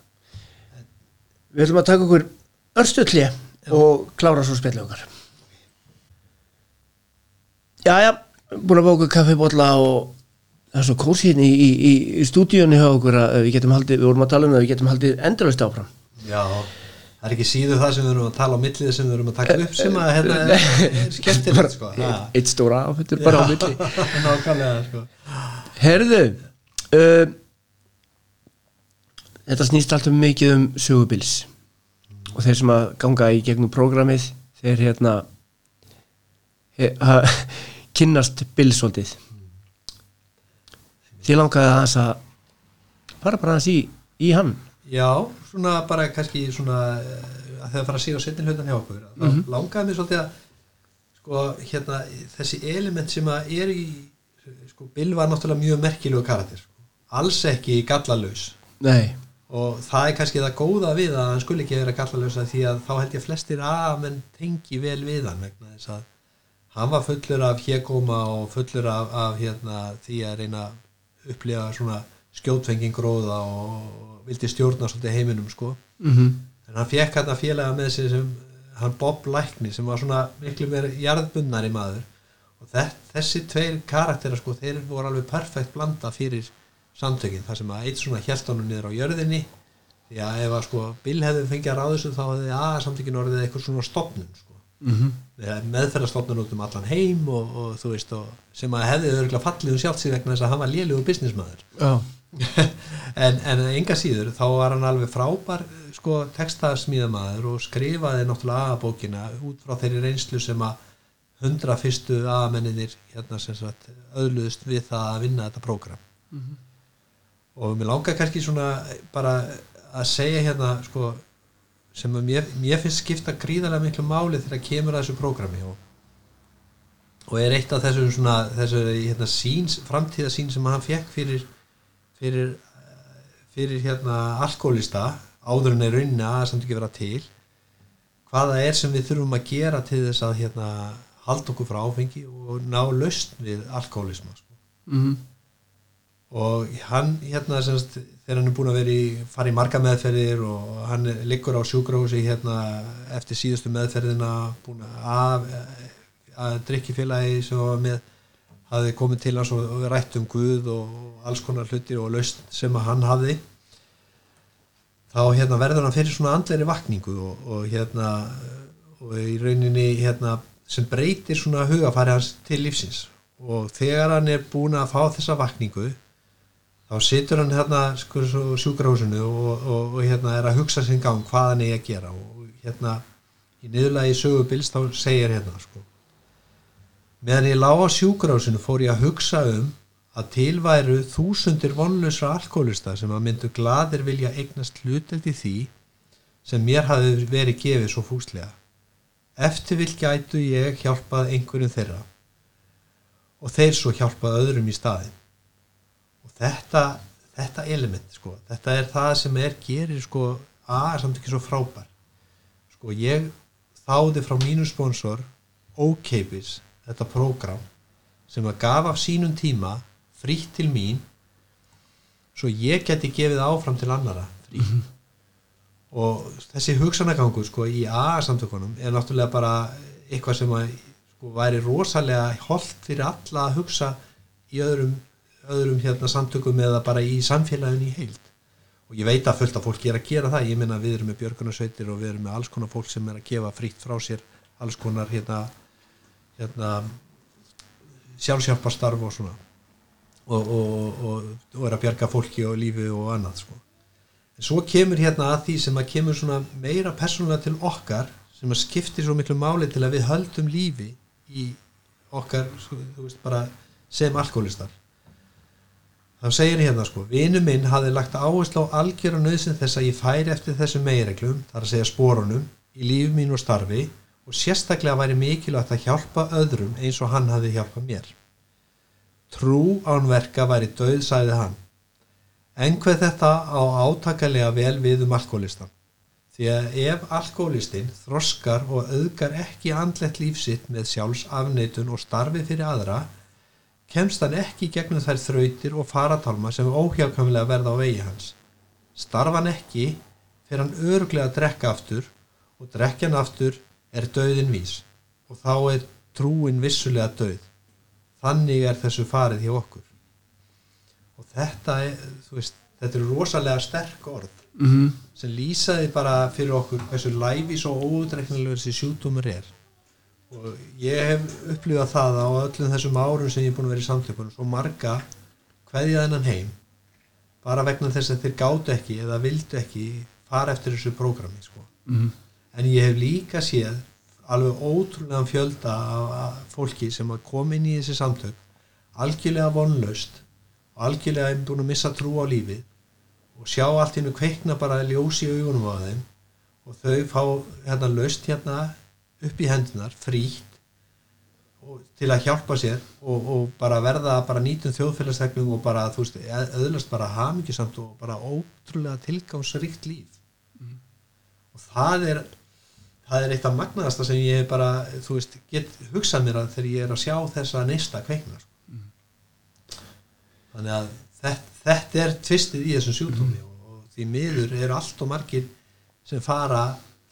Við ætlum að taka okkur örstulli og klára svo spillu okkar. Já búin að bóka kaffibotla og það er svo kórsýn í, í, í, í stúdíunni hjá okkur að við getum haldið, við vorum að tala um það við getum haldið endurlust áfram. Já, það er ekki síðu það sem við erum að tala á millið sem við erum að taka upp sem að hérna er skemmtilegt sko. Eitt stóra áfittur bara á millið Nákvæmlega sko. Herðu uh, Þetta snýst alltaf mikið um sögubils og þeir sem að ganga í gegnum prógramið þeir hérna he, ha, kynnast bilsóldið því langaði að hans að fara bara hans í, í hann. Já, svona bara kannski svona að þegar fara að síða setjum hlutan hjá okkur. Mm -hmm. langaði mér svolítið að sko hérna þessi element sem að er í sko Bill var náttúrulega mjög merkilegu karakter sko. alls ekki gallalös Nei. Og það er kannski það góða við að hann skul ekki vera gallalösa því að þá held ég flestir að menn tengi vel við hann vegna þess að hann var fullur af hégóma og fullur af, af hérna, því að reyna að upplifa svona skjótfenging gróða og vildi stjórna svolítið heiminum sko. Mm -hmm. en hann fekk hérna félaga með sig sem hann Bob Lækni sem var svona miklu meira jarðbundnari maður. Og þess, þessi tveir karakterar sko þeir voru alveg perfekt blanda fyrir samtökin þar sem að eitt svona hjæltónu niður á jörðinni. Því að ef að sko Bill hefði fengið að þessu þá hefði að samtökin orðið eitthvað svona stopnum sko mm -hmm. meðferðarstofnun út um allan heim og, og þú veist og sem að hefði örgulega fallið um sjálfsíð vegna þess að hann var lélugur businessmaður oh. en, en enga síður þá var hann alveg frábær sko textasmíðamaður og skrifaði náttúrulega aðabókina út frá þeirri reynslu sem að hundra fyrstu aðamenninir hérna sem sagt öðluðust við það að vinna þetta prógram mm -hmm. og mér langar kannski svona bara að segja hérna sko sem mér, mér finnst skipta gríðarlega miklu máli þegar kemur að þessu prógrami og, og er eitt af þessu svona, þessu hérna, síns, framtíða sín sem hann fekk fyrir fyrir, fyrir hérna alkoholista áður en er rauninni að samt ekki vera til hvaða er sem við þurfum að gera til þess að hérna halda okkur frá áfengi og ná lausn við alkoholisma sko. mm -hmm. Og hann hérna semst þegar hann er búin að vera í, fara í marga meðferðir og hann liggur á sjúkrahúsi hérna eftir síðustu meðferðina búin að að drikki félagi sem var með hafi komið til hans og rætt um Guð og alls konar hlutir og laust sem hann hafi þá hérna verður hann fyrir svona andleiri vakningu og, og hérna og í rauninni hérna sem breytir svona hugafæri hans til lífsins. Og þegar hann er búin að fá þessa vakningu þá situr hann hérna sko, sjúkrahúsinu og, og, og hérna er að hugsa sinn gang hvað hann er að gera. Og hérna í niðurlega í sögubils þá segir hérna sko meðan ég lág á sjúkrahúsinu fór ég að hugsa um að tilværu þúsundir vonlusra alkoholista sem að myndu gladir vilja eignast hluteldi því sem mér hafi verið gefið svo fúslega. Eftir vil gætu ég hjálpað einhverjum þeirra og þeir svo hjálpað öðrum í staðin þetta, þetta element sko, þetta er það sem er gerir sko að samt ekki svo frábær sko ég þáði frá mínu sponsor ókeipis þetta prógram sem að gaf af sínum tíma frítt til mín svo ég geti gefið áfram til annara frítt mm -hmm. og þessi hugsanagangu sko í A samtökunum er náttúrulega bara eitthvað sem að sko væri rosalega holdt fyrir alla að hugsa í öðrum öðrum hérna samtökum eða bara í samfélaginu í heild. Og ég veit að fullt af fólki er að gera það. Ég minna við erum með björgunarsveitir og við erum með alls konar fólk sem er að gefa frítt frá sér alls konar hérna, hérna sjálfsjálfarstarf og svona. Og, og, og, og er að bjarga fólki og lífi og annað sko. en svo kemur hérna að því sem að kemur svona meira persónulega til okkar sem að skiptir svo miklu máli til að við höldum lífi í okkar sko, veist sem alkoholistar þá segir hérna sko vinu minn hafði lagt áherslu á algjöra nöðsin þess að ég færi eftir þessum megireglum þar að segja sporunum í lífi mín og starfi og sérstaklega væri mikilvægt að hjálpa öðrum eins og hann hafði hjálpað mér. Trú ánverka væri döð sæði hann. En hvað þetta á átakalega vel við um alkoholistan því að ef alkoholistinn þroskar og auðgar ekki andlegt lífsitt með sjálfsafneitun og starfi fyrir aðra kemst hann ekki gegnum þær þrautir og faratálma sem óhjákamlega verða á vegi hans. Starfa hann ekki fyrir hann örglega að drekka aftur og drekja hann aftur er döðin vís og þá er trúin vissulega döð. Þannig er þessu farið hjá okkur. Og þetta er, veist, þetta er rosalega sterk orð mm -hmm. sem lýsaði bara fyrir okkur hversu læfis og óutreiknilegur þessi sjútumur er og ég hef upplifað það á öllum þessum árum sem ég er búin að vera í samtökunum svo marga hverja þennan heim bara vegna þess að þeir gátu ekki eða vildu ekki fara eftir þessu prógrami sko. Mhm. en ég hef líka séð alveg ótrúlega fjölda af, fólki sem að koma inn í þessi samtök algjörlega vonlaust og algjörlega er búin að missa trú á lífið og sjá allt innu kveikna bara ljós í augunum á þeim og þau fá hérna laust hérna upp í hendunar frítt til að hjálpa sér og, og bara verða bara nýtum þjóðfélagsþegnum og bara þú veist, öðlast bara hamingisamt og bara ótrúlega tilgámsríkt líf. Og það er það er eitt af magnaðasta sem ég bara þú veist, get hugsað mér að þegar ég er að sjá þessa neista kveikna sko. þannig að þetta, þetta er tvistið í þessum sjúkdómi og, og því miður eru allt og margir sem fara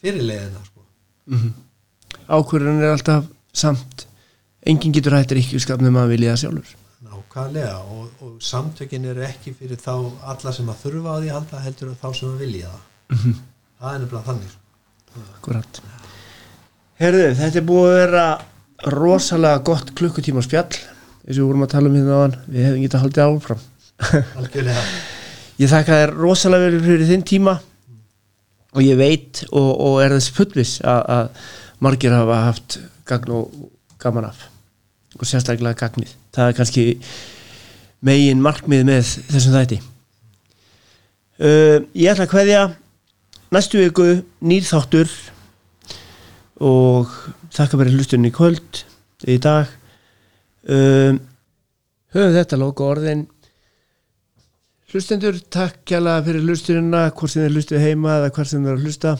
fyrirleiðina sko. Ákvörðun er alltaf samt enginn getur hættir ekki skapnum að vilja það sjálfur. Nákvæmlega og, og samtökin eru ekki fyrir þá alla sem að þurfa á því að halda heldur þá sem að vilja það. Það er nefnilega þannig sko. Akkurat. Herðu, þetta er búið að vera rosalega gott klukkutíma spjall eins og við vorum að tala um hérna á hann við hefum getað haldið áfram. Algjörlega. Ég þakka þér rosalega vel fyrir þinn tíma og ég veit og, og er þess fullvis að, að margir hafa haft gagn og gaman af og sérstaklega gagnið. Það er kannski megin markmið með þessum þætti. Uh, ég ætla að kveðja næstu viku nýr þáttur og þakka fyrir hlustunni kvöld í dag uh, höfum þetta loka orðin Hlustendur, takk kjalla fyrir hlusturina, hvort sem þið hlustu heima eða hvort sem þið er að hlusta.